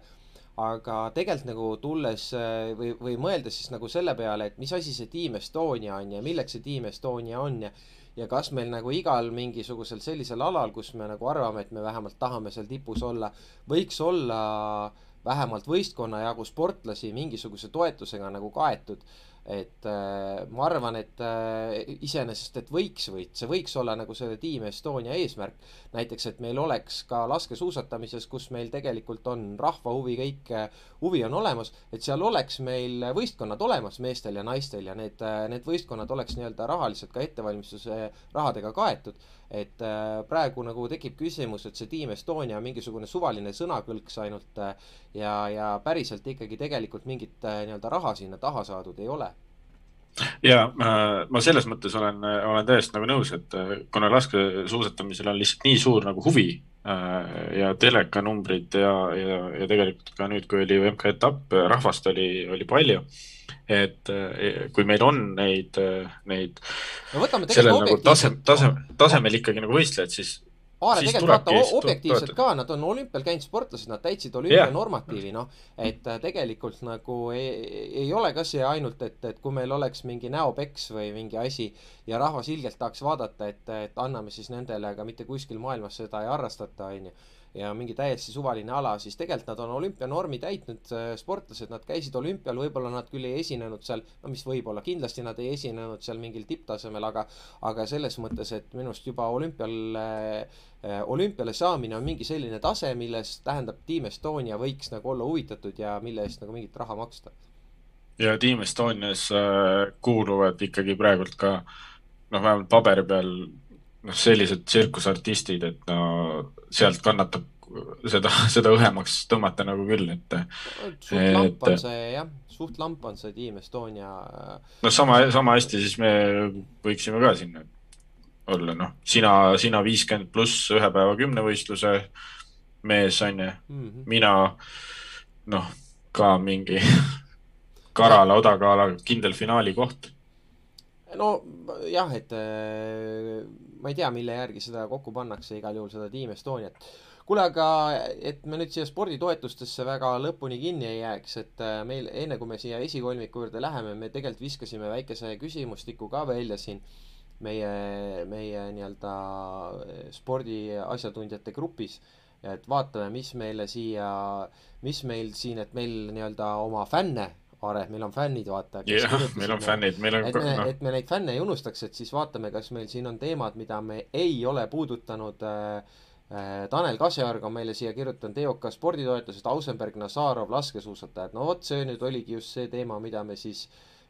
aga tegelikult nagu tulles äh, või, või mõeldes siis nagu selle peale, et mis asi see Team Estonia on ja milleks see Team Estonia on ja ja kas meil nagu igal mingisugusel sellisel alal, kus me nagu arvame, et me vähemalt tahame seal tipus olla, võiks olla äh, vähemalt võistkonna jagu sportlasi mingisuguse toetusega nagu kaetud. et äh, ma arvan, et äh, iseenesest, et võiks võit, see võiks olla nagu selle Team Estonia eesmärk. näiteks, et meil oleks ka laskesuusatamises, kus meil tegelikult on rahva huvi, kõik äh, huvi on olemas, et seal oleks meil võistkonnad olemas, meestel ja naistel ja need, äh, need võistkonnad oleks nii-öelda rahaliselt ka ettevalmistuse rahadega kaetud. Et äh, praegu nagu tekib küsimus, et see Team Estonia on mingisugune suvaline sõnakõlks ainult äh, ja, ja päriselt ikkagi tegelikult mingit äh, nii-öelda raha sinna taha saadud ei ole ja ma selles mõttes olen, olen täiesti nagu nõus, et kuna laskesuusatamisel on lihtsalt nii suur nagu huvi ja telekanumbrid ja, ja, ja tegelikult ka nüüd, kui oli MK-etapp, rahvast oli, oli palju. Et äh, kui meil on neid, neid no võtame sellel nagu tasem, tasem, tasemel ikkagi nagu võistlejaid, siis Aare tegelikult vaata objektiivselt ka, nad on olümpial käinud sportlased, nad täitsid olümpianormatiivi yeah., noh. et äh, tegelikult nagu ei, ei ole ka see ainult, et, et kui meil oleks mingi näopeks või mingi asi ja rahvas ilgelt tahaks vaadata, et, et anname siis nendele, aga mitte kuskil maailmas seda ei harrastata, onju ja mingi täiesti suvaline ala, siis tegelikult nad on olümpianormi täitnud äh, sportlased, nad käisid olümpial, võib-olla nad küll ei esinenud seal, no mis võib-olla, kindlasti nad ei esinenud seal mingil tipptasemel, aga aga selles mõttes, et minu arust juba olümpial äh, äh, olümpiale saamine on mingi selline tase, milles tähendab, Team Estonia võiks nagu olla huvitatud ja mille eest nagu mingit raha maksta. ja Team Estonias äh, kuuluvad ikkagi praegult ka noh, vähemalt paberi peal noh, sellised tsirkusartistid, et no sealt kannatab seda, [laughs] seda õhemaks tõmmata nagu küll, et. suht lamp on see jah, suht lamp on see Team Estonia. noh, sama, sama hästi siis me võiksime ka sinna olla, noh, sina, sina viiskümmend pluss ühe päeva kümnevõistluse mees, on ju mm, -hmm. mina noh, ka mingi [laughs] karala odakaala kindel finaali koht nojah, et äh, ma ei tea, mille järgi seda kokku pannakse, igal juhul seda Team Estoniat. kuule, aga et me nüüd siia sporditoetustesse väga lõpuni kinni ei jääks, et äh, meil enne kui me siia esikolmiku juurde läheme, me tegelikult viskasime väikese küsimustiku ka välja siin meie, meie nii-öelda spordiasjatundjate grupis. et vaatame, mis meile siia, mis meil siin, et meil nii-öelda oma fänne Aare, meil on fännid, vaata. jah, meil on fännid, meil on. et me no., et me neid fänne ei unustaks, et siis vaatame, kas meil siin on teemad, mida me ei ole puudutanud äh, äh Tanel Kasjaorg on meile siia kirjutanud EOK sporditoetused, Ausenberg, Nazarov, laskesuusatajad. no vot, see nüüd oligi just see teema, mida me siis,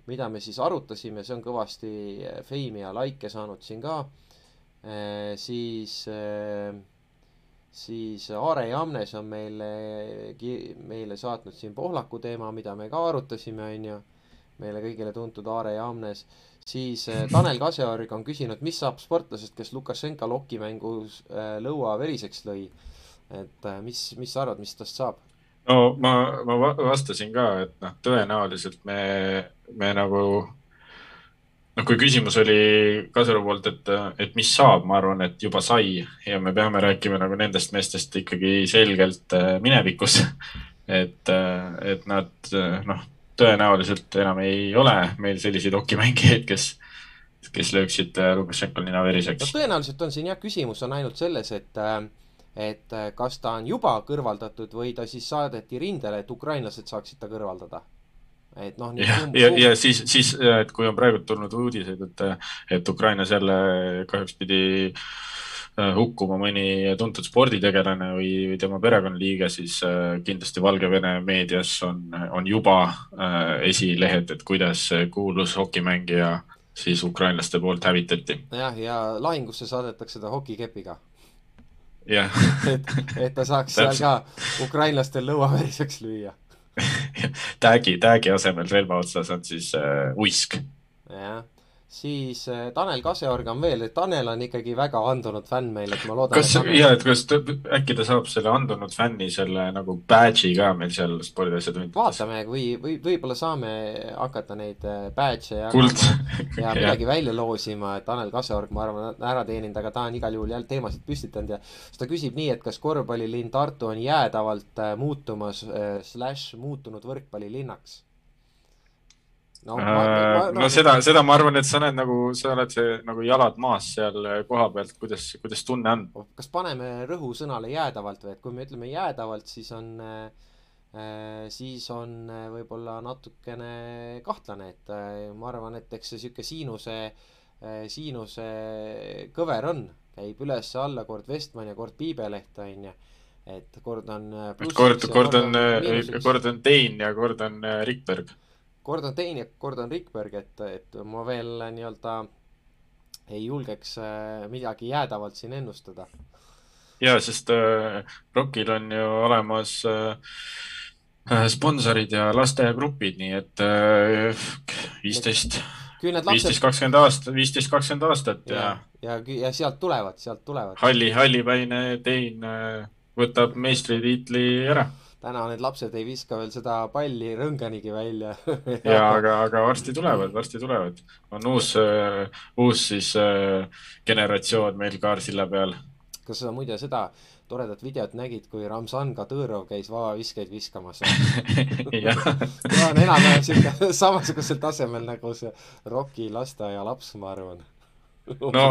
mida me siis arutasime, see on kõvasti feimi ja likee saanud siin ka e,. siis e, siis Aare Jamnes on meile, meile saatnud siin Pohlaku teema, mida me ka arutasime, on ju. meile kõigile tuntud Aare Jamnes. siis eh, Tanel Kaseorg on küsinud, mis saab sportlasest, kes Lukašenka lokimängus äh, lõua veriseks lõi. et äh, mis, mis sa arvad, mis tast saab? no ma, ma vastasin ka, et noh, tõenäoliselt me, me nagu noh, kui küsimus oli Kasaru poolt, et, et mis saab, ma arvan, et juba sai ja me peame rääkima nagu nendest meestest ikkagi selgelt äh, minevikus. [laughs] et, äh, et nad äh, noh, tõenäoliselt enam ei ole meil selliseid okimängijaid, kes, kes lööksid Lukašenkal nina veriseks. no tõenäoliselt on siin jah, küsimus on ainult selles, et et kas ta on juba kõrvaldatud või ta siis saadeti rindele, et ukrainlased saaksid ta kõrvaldada et noh. ja, ja, ja siis, siis, et kui on praegu tulnud uudiseid, et, et Ukrainas jälle kahjuks pidi äh, hukkuma mõni tuntud sporditegelane või, või tema perekonnaliige, siis äh, kindlasti Valgevene meedias on, on juba äh, esilehed, et kuidas kuulus hokimängija siis ukrainlaste poolt hävitati. jah, ja lahingusse saadetakse ta hokikepiga. jah. [laughs] et, et ta saaks seal ka ukrainlastel lõuaveriseks lüüa [laughs] tag'i, tag'i asemel relva otsas on siis äh, uisk. jah, siis äh, Tanel Kaseorg on veel, et Tanel on ikkagi väga andunud fänn meil, et ma loodan. kas, ja, et kas ta, äkki ta saab selle andunud fänni selle nagu badge'i ka meil seal spordiasjatundidest? vaatame, või, või võib-olla saame hakata neid äh, badge'e jagama ja [laughs] midagi välja loosima, et Tanel Kaseorg, ma arvan, on ära teeninud, aga ta on igal juhul jälle teemasid püstitanud ja siis ta küsib nii, et kas korvpallilinn Tartu on jäädavalt äh, muutumas äh, slaš muutunud võrkpallilinnaks no, ma, ma, no, no seda, seda ma arvan, et sa oled nagu, sa oled see nagu jalad maas seal koha pealt, kuidas, kuidas tunne on? kas paneme rõhu sõnale jäädavalt või, et kui me ütleme jäädavalt, siis on, siis on võib-olla natukene kahtlane, et ma arvan, et eks see sihuke Siinuse, Siinuse kõver on, käib üles-alla, kord Vestman ja kord Piibeleht, on ju. Et kord on kord, kord on, kord on Tein ja kord on Rikberg kord on Tein ja kord on Rikberg, et, et ma veel nii-öelda ei julgeks äh, midagi jäädavalt siin ennustada. jaa, sest äh, Rokil on ju olemas äh, äh sponsorid ja lastegrupid, nii et äh, viisteist äh, viisteist, kakskümmend aastat, viisteist, kakskümmend aastat ja. ja, ja, ja sealt tulevad, sealt tulevad. halli, hallipäine Tein võtab meistritiitli ära täna need lapsed ei viska veel seda palli rõnganigi välja [laughs] ja aga, aga varsti tulevad, varsti tulevad. on uus uh,, uus siis uh, generatsioon meil Kaarsilla peal. kas sa muide seda toredat videot nägid, kui Ramzan Kadõrov käis vabaviskeid viskamas [laughs] ta on [laughs] enam-vähem siuke samasugusel tasemel nagu see Rocki lasteaialaps, ma arvan no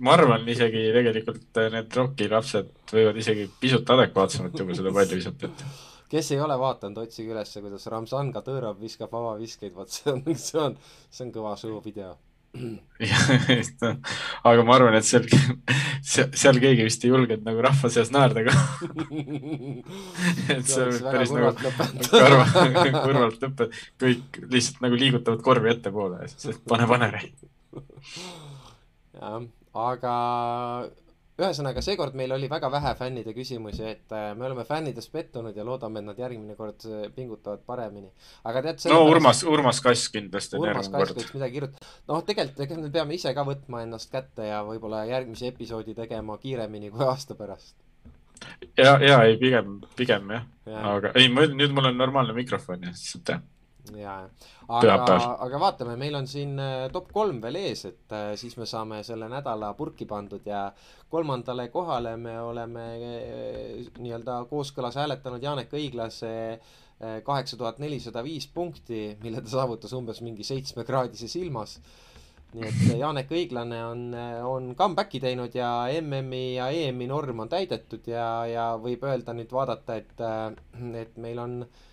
ma arvan isegi tegelikult need Rocki lapsed võivad isegi pisut adekvaatsemalt juba seda palli visata, et kes ei ole vaadanud, otsige ülesse, kuidas Ramzan Kadõrov viskab vabaviskeid, vot see on, see on, see on kõva show video aga ma arvan, et seal, seal keegi vist ei julgenud nagu rahva seas naerda ka et see on päris nagu karva, kurvalt lõpeb, kõik lihtsalt nagu liigutavad korvi ettepoole ja siis pane, pane. Aga ühesõnaga, seekord meil oli väga vähe fännide küsimusi, et äh, me oleme fännides pettunud ja loodame, et nad järgmine kord äh, pingutavad paremini. aga tead no Urmas, Urmas Kass kindlasti järgmine kord. võiks midagi kirjutada. noh, tegelikult, ega me peame ise ka võtma ennast kätte ja võib-olla järgmise episoodi tegema kiiremini kui aasta pärast. ja, ja ei, pigem, pigem jah ja.. aga ei, nüüd mul on normaalne mikrofon ja siis, et jah ja, aga, aga vaatame, meil on siin äh, top kolm veel ees, et äh, siis me saame selle nädala purki pandud ja kolmandale kohale me oleme äh, nii-öelda kooskõlas hääletanud Janek Õiglase kaheksa tuhat nelisada viis punkti, mille ta saavutas umbes mingi seitsmekraadises ilmas. nii et Janek Õiglane on, on comeback'i teinud ja MM-i ja EM-i norm on täidetud ja, ja võib öelda nüüd vaadata, et, et meil on äh, Äh,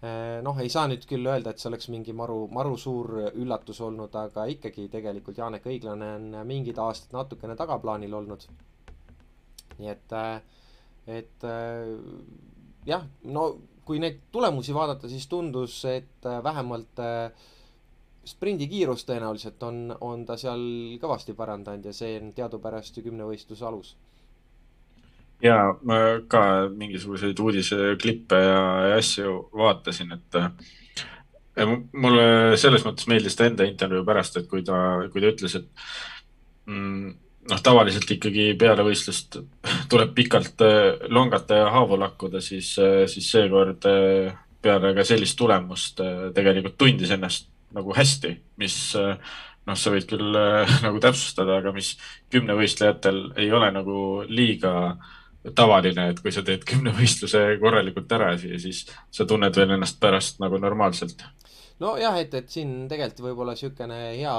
noh, ei saa nüüd küll öelda, et see oleks mingi maru, maru suur üllatus olnud, aga ikkagi tegelikult Janek Õiglane on mingid aastad natukene tagaplaanil olnud. nii et, äh, et äh, jah, no kui neid tulemusi vaadata, siis tundus, et vähemalt sprindikiirust tõenäoliselt on, on ta seal kõvasti parandanud ja see on teadupärast ju kümnevõistluse alus ja ma ka mingisuguseid uudiseklippe ja, asju vaatasin, et mulle selles mõttes meeldis ta enda intervjuu pärast, et kui ta, kui ta ütles, et mm, noh, tavaliselt ikkagi peale võistlust tuleb pikalt äh, longata ja haavu lakkuda, siis, äh, siis seekord äh, peale ka sellist tulemust tegelikult tundis ennast nagu hästi, mis noh, sa võid küll [laughs] nagu täpsustada, aga mis kümnevõistlejatel ei ole nagu liiga äh, tavaline, et kui sa teed kümnevõistluse korralikult ära, siis sa tunned veel ennast pärast nagu normaalselt. nojah, et, et siin tegelikult võib-olla niisugune hea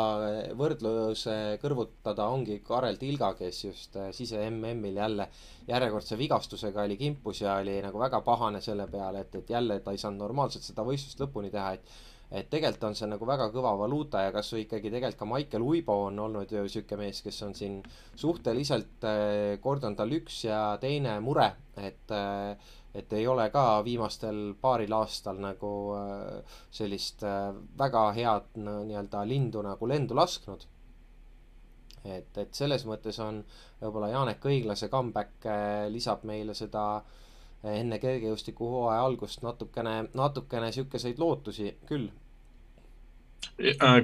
võrdlus kõrvutada ongi Karel Tilga, kes just äh, sise MM-il jälle järjekordse vigastusega oli kimpus ja oli nagu väga pahane selle peale, et, et jälle ta ei saanud normaalselt seda võistlust lõpuni teha, et et tegelikult on see nagu väga kõva valuuta ja kasvõi ikkagi tegelikult ka Maicel Uibo on olnud ju sihuke mees, kes on siin suhteliselt eh, kord on tal üks ja teine mure, et eh, et ei ole ka viimastel paaril aastal nagu eh, sellist väga head nii-öelda lindu nagu lendu lasknud. et, et selles mõttes on võib-olla Janek Õiglase comeback lisab meile seda enne kergejõustikuhooaja algust natukene, natukene sihukeseid lootusi küll Äh,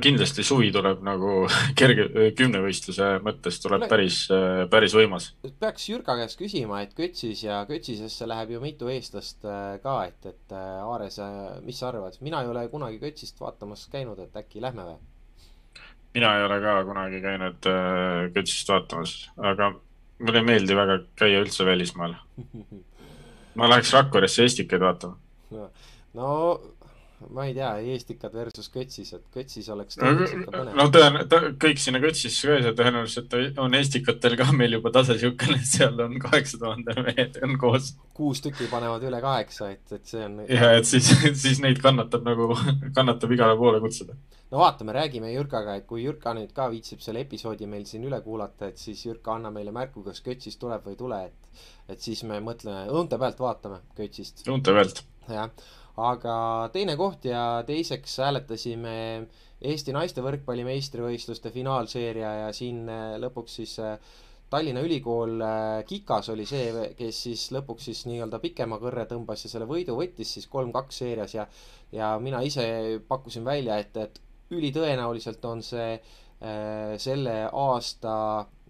kindlasti suvi tuleb nagu [laughs] kerge kümnevõistluse mõttes tuleb päris, äh, päris võimas. peaks Jürka käest küsima, et Kötsis ja Kötsisesse läheb ju mitu eestlast äh, ka, et, et Aares, mis sa arvad, mina ei ole kunagi Kötsist vaatamas käinud, et äkki lähme või? mina ei ole ka kunagi käinud Kötsist vaatamas, aga mulle ei meeldi väga käia üldse välismaal [laughs] ma läheks Rakveresse Estikaid vaatama. no ma ei tea, eestikad versus kötsis, et kötsis oleks no, no tõen-, kõik sinna kötsisse ka ei saa, tõenäoliselt on eestikatel ka meil juba tase niisugune, et seal on kaheksa tuhande mehed on koos. kuus tükki panevad üle kaheksa, et, et see on. ja, et siis, [laughs] siis neid kannatab nagu, kannatab igale poole kutsuda. no vaatame, räägime Jürkaga, et kui Jürka nüüd ka viitsib selle episoodi meil siin üle kuulata, et siis Jürka, anna meile märku, kas kötsis tuleb või ei tule, et, et siis me mõtleme, õunte pealt vaatame kötsist. õunte pealt. jah aga teine koht ja teiseks hääletasime Eesti naiste võrkpalli meistrivõistluste finaalseeria ja siin äh, lõpuks siis äh, Tallinna Ülikool äh, Kikas oli see, kes siis lõpuks siis nii-öelda pikema kõrre tõmbas ja selle võidu võttis siis kolm-kaks seerias ja ja mina ise pakkusin välja, et, et ülitõenäoliselt on see äh, selle aasta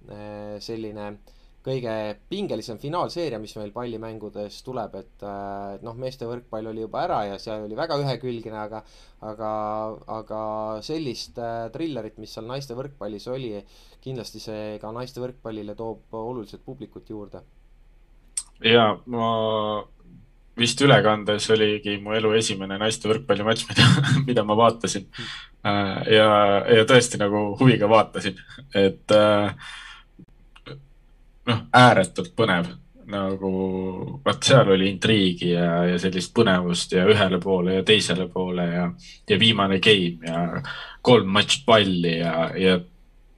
äh, selline äh, kõige pingelisem finaalseeria, mis meil pallimängudes tuleb, et, noh, meeste võrkpall oli juba ära ja seal oli väga ühekülgne, aga aga, aga sellist äh, trillerit, mis seal naiste võrkpallis oli, kindlasti see ka naiste võrkpallile toob oluliselt publikut juurde. ja ma vist ülekandes oligi mu elu esimene naiste võrkpallimatš, mida, [laughs] mida ma vaatasin. Äh, ja, ja tõesti nagu huviga vaatasin, et äh, noh, ääretult põnev. Nagu vot seal oli intriigi ja, ja sellist põnevust ja ühele poole ja teisele poole ja, ja viimane game ja kolm matš palli ja, ja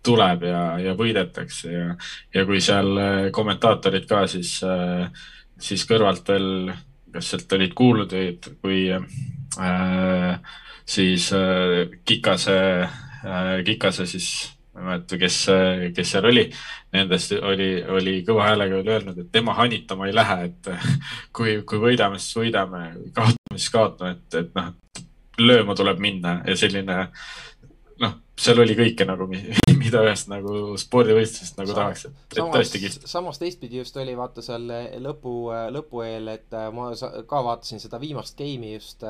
tuleb ja, ja võidetakse ja, ja kui seal äh, kommentaatorid ka siis, äh, siis kõrvalt veel, kas sealt olid kuulnud, kui äh, siis äh, Kikase äh,, Kikase siis ma ei mäleta, kes, kes seal oli, nendest oli, oli kõva häälega öelnud, et tema hanitama ei lähe, et [laughs] kui, kui võidame, siis võidame, kaotame, siis kaotame, et, et noh, lööma tuleb minna ja selline noh, seal oli kõike nagu, [laughs] mida ühest nagu spordivõistlusest nagu tahaks, et, et tõesti kihvt. samas teistpidi just oli vaata seal lõpu, lõpu eel, et ma ka vaatasin seda viimast game'i just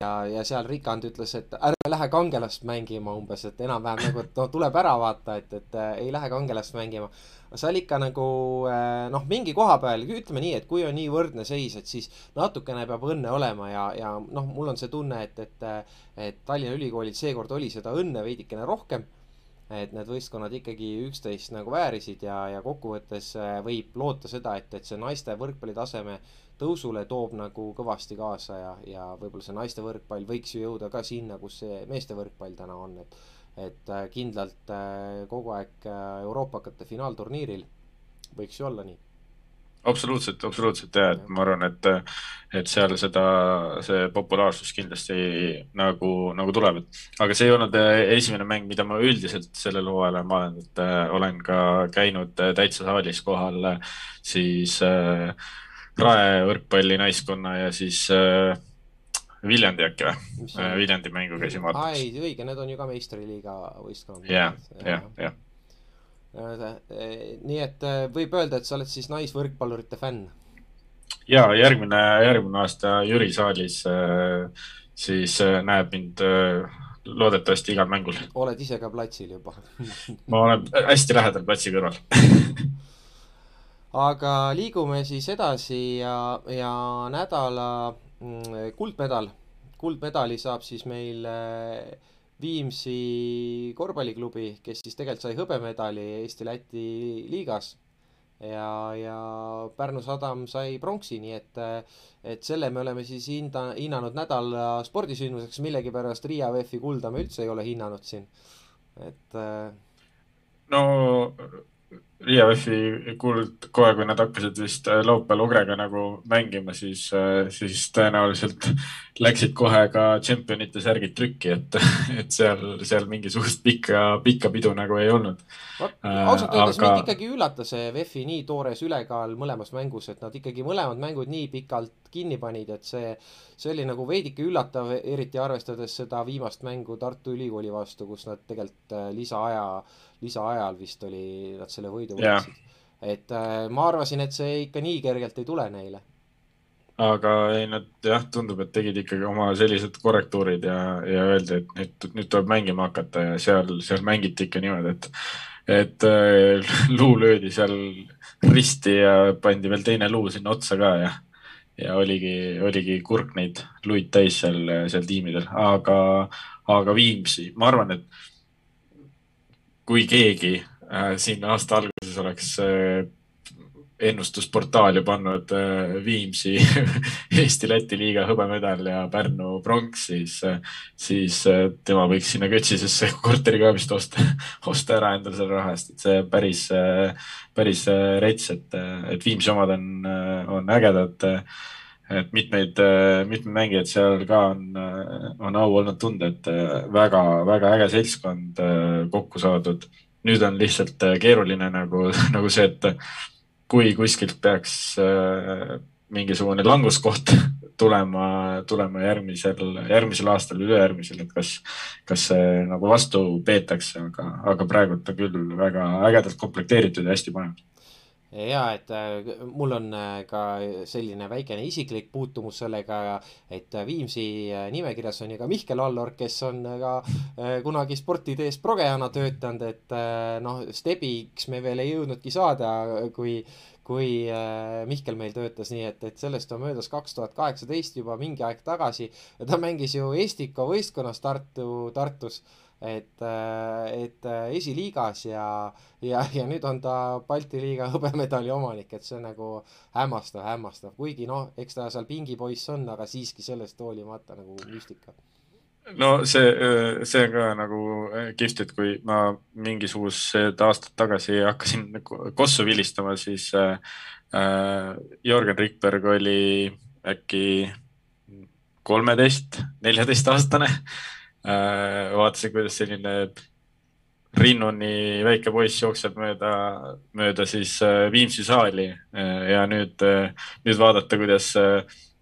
ja, ja seal Rikand ütles, et ärme lähe kangelast mängima umbes, et enam-vähem nagu, et no tuleb ära vaata, et, et äh, ei lähe kangelast mängima. seal ikka nagu äh, noh, mingi koha peal, ütleme nii, et kui on nii võrdne seis, et siis natukene peab õnne olema ja, ja noh, mul on see tunne, et, et, et Tallinna Ülikoolil seekord oli seda õnne veidikene rohkem et need võistkonnad ikkagi üksteist nagu väärisid ja, ja kokkuvõttes äh, võib loota seda, et, et see naiste võrkpalli taseme tõusule toob nagu kõvasti kaasa ja, ja võib-olla see naiste võrkpall võiks ju jõuda ka sinna, kus see meeste võrkpall täna on, et et äh, kindlalt äh, kogu aeg äh, euroopakate finaalturniiril. Võiks ju olla nii. Absoluutselt, absoluutselt ja, et ma arvan, et, et seal seda, see populaarsus kindlasti nagu, nagu tuleb, et aga see ei olnud esimene mäng, mida ma üldiselt sellel hooajal olen vaadanud, olen ka käinud täitsa saalis kohal siis äh, Rae võrkpalli naiskonna ja siis äh, Viljandi äkki või? Äh, Viljandi mängu käisin vaatamas. ei, õige, need on ju ka meistriliiga võistkond. jah, jah, jah. nii et äh, võib öelda, et sa oled siis naisvõrkpallurite fänn? ja järgmine, järgmine aasta Jüri saalis äh, siis äh, näeb mind äh, loodetavasti igal mängul. oled ise ka platsil juba ma olen hästi lähedal platsi kõrval [laughs] aga liigume siis edasi ja, ja nädala mm, kuldmedal, kuldmedali saab siis meil äh, Viimsi korvpalliklubi, kes siis tegelikult sai hõbemedali Eesti-Läti liigas. Ja, ja Pärnu Sadam sai pronksi, nii et, et selle me oleme siis hinda, hinnanud nädala spordisündmuseks, millegipärast Riia VEF-i kulda me üldse ei ole hinnanud siin, et. Äh, no Riia VEF-i kuld kohe, kui nad hakkasid vist äh, laupäeval Ogrega nagu mängima, siis, äh, siis tõenäoliselt läksid kohe ka tšempionite särgid trükki, et, [laughs] et seal, seal mingisugust pikka, pikka pidu nagu ei olnud. Äh, ausalt öeldes aga... mind ikkagi üllatas see VEF-i nii toores ülekaal mõlemas mängus, et nad ikkagi mõlemad mängud nii pikalt kinni panid, et see, see oli nagu veidike üllatav, eriti arvestades seda viimast mängu Tartu Ülikooli vastu, kus nad tegelikult lisaaja lisaajal vist oli, nad selle võidu võtsid. et äh, ma arvasin, et see ikka nii kergelt ei tule neile. aga ei, nad jah, tundub, et tegid ikkagi oma sellised korrektuurid ja, ja öeldi, et nüüd, nüüd tuleb mängima hakata ja seal, seal mängiti ikka niimoodi, et et äh, luu löödi seal risti ja pandi veel teine luu sinna otsa ka ja ja oligi, oligi kurk neid luid täis seal, seal tiimidel, aga, aga Viimsi, ma arvan, et kui keegi äh, siin aasta alguses oleks äh, ennustusportaali pannud äh, Viimsi [laughs] Eesti-Läti liiga hõbemedal ja Pärnu pronks, siis, äh, siis äh, tema võiks sinna Kötsisesse [laughs] korteri ka vist osta, osta ära endale selle raha eest, et see päris, päris rets, et, et Viimsi omad on, on ägedad. Et mitmeid, mitmed mängijad seal ka on, on au olnud tunda, et väga, väga äge seltskond kokku saadud. nüüd on lihtsalt keeruline nagu, [laughs] nagu see, et kui kuskilt peaks äh, mingisugune languskoht [laughs] tulema, tulema järgmisel, järgmisel aastal ülejärgmisel, et kas, kas see nagu vastu peetakse, aga, aga praegult on küll väga ägedalt komplekteeritud ja hästi põnev ja et äh, mul on äh, ka selline väikene isiklik puutumus sellega, et Viimsi nimekirjas on ju ka Mihkel Allor, kes on ka kunagi Sporti.ee-s progejana töötanud, et noh, Stebiks me veel ei jõudnudki saada, kui kui Mihkel meil töötas, nii et, et sellest on möödas kaks tuhat kaheksateist juba mingi aeg tagasi ja ta mängis ju Estika võistkonnas Tartu, Tartus et, et esiliigas ja, ja, ja nüüd on ta Balti liiga [laughs] hõbemedali omanik, et see on nagu hämmastav, hämmastav, kuigi noh, eks ta seal pingipoiss on, aga siiski sellest hoolimata nagu müstika. No see, see on ka nagu kihvt, et kui ma mingisugused aastad tagasi hakkasin kossu vilistama, siis äh, Jörgen Rikberg oli äkki kolmeteist, neljateistaastane Äh, vaatasin, kuidas selline Rinnuni väike poiss jookseb mööda, mööda siis äh, Viimsi saali äh, ja nüüd, nüüd vaadata, kuidas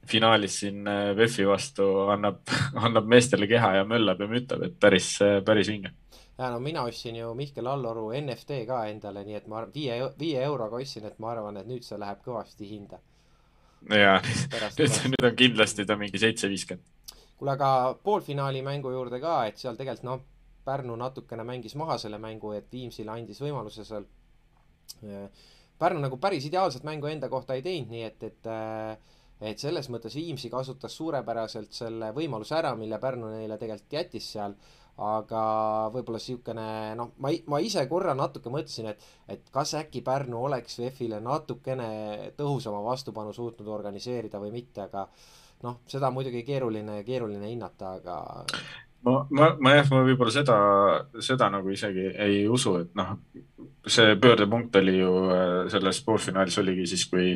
finaalis siin VEF-i vastu annab, [laughs] annab meestele keha ja möllab ja mütab, et päris, päris vinge. ja no mina ostsin ju Mihkel Alloru NFT ka endale, nii et ma viie, viie euroga ostsin, et ma arvan, et nüüd see läheb kõvasti hinda. ja nüüd, nüüd on kindlasti ta mingi seitse viiskümmend kuule, aga poolfinaali mängu juurde ka, et seal tegelikult noh, Pärnu natukene mängis maha selle mängu, et Viimsile andis võimaluse seal. Pärnu nagu päris ideaalset mängu enda kohta ei teinud, nii et, et et selles mõttes Viimsi kasutas suurepäraselt selle võimaluse ära, mille Pärnu neile tegelikult jättis seal, aga võib-olla niisugune noh, ma, ma ise korra natuke mõtlesin, et, et kas äkki Pärnu oleks VEF-ile natukene tõhusama vastupanu suutnud organiseerida või mitte, aga noh, seda muidugi keeruline, keeruline hinnata, aga. ma, ma, ma jah, ma võib-olla seda, seda nagu isegi ei usu, et noh, see pöördepunkt oli ju äh, selles poolfinaalis oligi siis, kui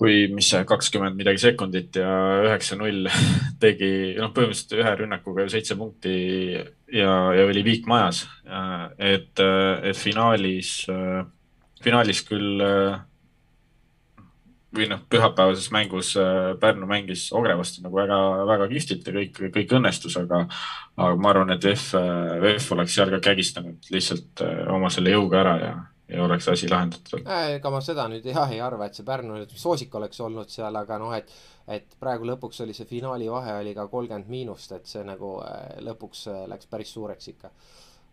kui, mis see kakskümmend midagi sekundit ja üheksa-null [laughs] tegi, noh, põhimõtteliselt ühe rünnakuga ju seitse punkti ja, ja oli viik majas. et, et finaalis, finaalis küll või noh, pühapäevases mängus äh, Pärnu mängis Ogre vastu nagu väga, väga kihvtilt ja kõik, kõik õnnestus, aga, aga ma arvan, et VEF, äh, VEF oleks seal ka kägistanud lihtsalt äh, oma selle jõuga ära ja, ja oleks asi lahendatud. ega ma seda nüüd jah ei arva, et see Pärnu nüüd soosik oleks olnud seal, aga noh, et, et praegu lõpuks oli see finaali vahe oli ka kolmkümmend miinust, et see nagu lõpuks läks päris suureks ikka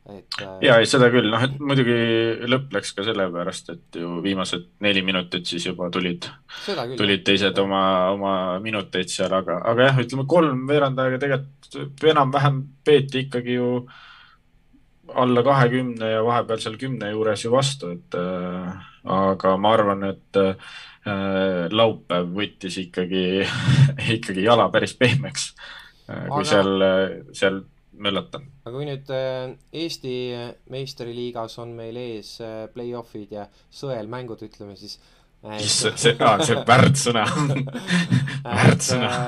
et. Äh, ja, ei seda küll, noh, et muidugi lõpp läks ka sellepärast, et ju viimased neli minutit siis juba tulid, tulid teised oma, oma minuteid seal, aga, aga jah, ütleme kolm veerand aega tegelikult enam-vähem peeti ikkagi ju alla kahekümne ja vahepeal seal kümne juures ju vastu, et äh, aga ma arvan, et äh, laupäev võttis ikkagi [laughs] ikkagi jala päris pehmeks äh,, kui aga... seal, seal möllata. aga kui nüüd äh, Eesti meistriliigas on meil ees äh, play-off'id ja sõelmängud, ütleme siis äh, issand, see, aa, see väärtsõna väärtsõna. [laughs]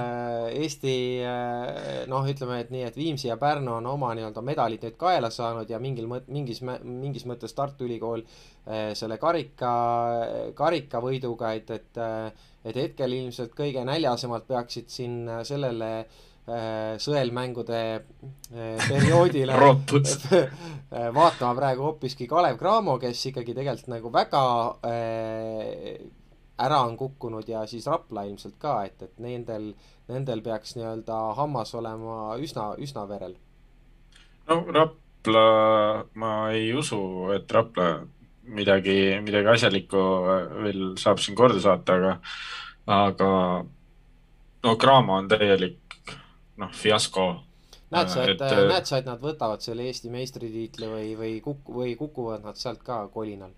Eesti noh, ütleme, et nii, et Viimsi ja Pärnu on oma nii-öelda medalid nüüd kaela saanud ja mingil mõt-, mingis, mingis mõttes Tartu Ülikool selle karika, karikavõiduga, et, et et hetkel ilmselt kõige näljasemalt peaksid siin sellele äh, Äh, sõelmängude äh, perioodile [laughs] [laughs] äh, vaatama praegu hoopiski Kalev Cramo, kes ikkagi tegelikult nagu väga ära on kukkunud ja siis Rapla ilmselt ka, et, et nendel, nendel peaks nii-öelda hammas olema üsna, üsna verel. no Rapla, ma ei usu, et Rapla midagi, midagi asjalikku veel saab siin korda saata, aga aga no Cramo on täielik noh, fiasko. näed sa, et, et näed sa, et nad võtavad selle Eesti meistritiitli või, või kuk-, või kukuvad nad sealt ka kolinal?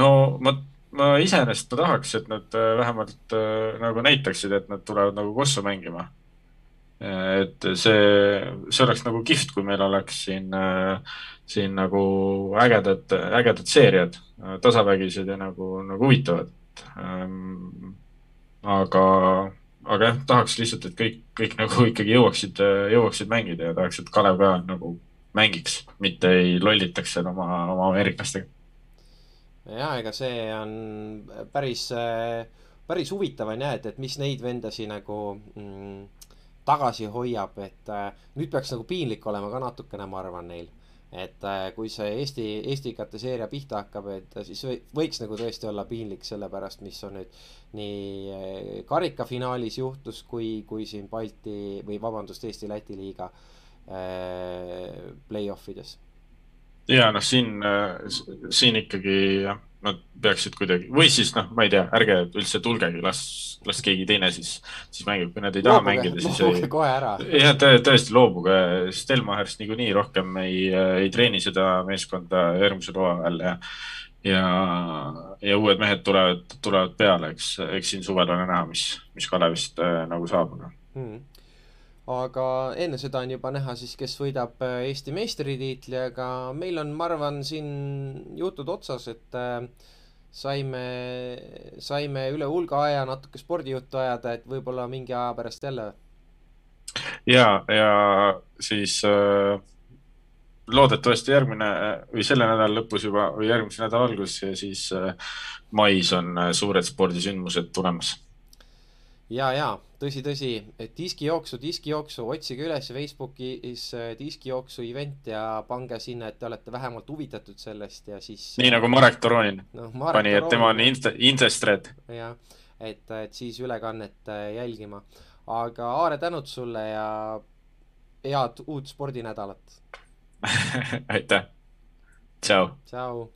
no ma, ma iseenesest tahaks, et nad vähemalt nagu näitaksid, et nad tulevad nagu kossu mängima et see, see oleks nagu kihvt, kui meil oleks siin, siin nagu ägedad, ägedad seeriad, tasavägised ja nagu, nagu huvitavad. Ähm, aga, aga jah, tahaks lihtsalt, et kõik, kõik nagu [laughs] ikkagi jõuaksid, jõuaksid mängida ja tahaks, et Kalev ka nagu mängiks, mitte ei lollitaks seal oma, oma ameeriklastega. ja ega see on päris, päris huvitav on jah, et, et mis neid vendasid nagu mm, tagasi hoiab, et äh, nüüd peaks nagu piinlik olema ka natukene, ma arvan, neil. Et äh, kui see Eesti, Eesti kateseeria pihta hakkab, et siis võiks nagu tõesti olla piinlik selle pärast, mis on nüüd nii äh, karikafinaalis juhtus, kui, kui siin Balti või vabandust, Eesti-Läti liiga äh, play-off ides. ja noh, siin, siin ikkagi jah nad peaksid kuidagi või siis noh, ma ei tea, ärge üldse tulgegi, las, las keegi teine siis, siis mängib, kui nad ei taha loobuge, mängida, siis loobuge ei. kohe ära. jah, tõesti loobuge, Stelmachers niikuinii rohkem ei, ei treeni seda meeskonda järgmisel hooajal ja ja, ja uued mehed tulevad, tulevad peale, eks, eks siin suvel on näha, mis, mis Kalevist äh, nagu saab, aga hmm aga enne seda on juba näha siis, kes võidab äh, Eesti meistritiitli, aga meil on, ma arvan, siin jutud otsas, et äh, saime, saime üle hulga aja natuke spordijuttu ajada, et võib-olla mingi aja pärast jälle. ja, ja siis äh, loodetavasti järgmine või selle nädala lõpus juba või järgmise nädala alguses ja siis äh, mais on äh, suured spordisündmused tulemas ja, ja tõsi, tõsi, et diskijooksu, diskijooksu, otsige üles Facebookis äh, diskijooksu event ja pange sinna, et te olete vähemalt huvitatud sellest ja siis. nii nagu Marek Toronin no, Marek pani, et tema on Incestred. jah, et, et siis ülekannet äh, jälgima. aga Aare, tänud sulle ja head uut spordinädalat [laughs] aitäh. tšau. tšau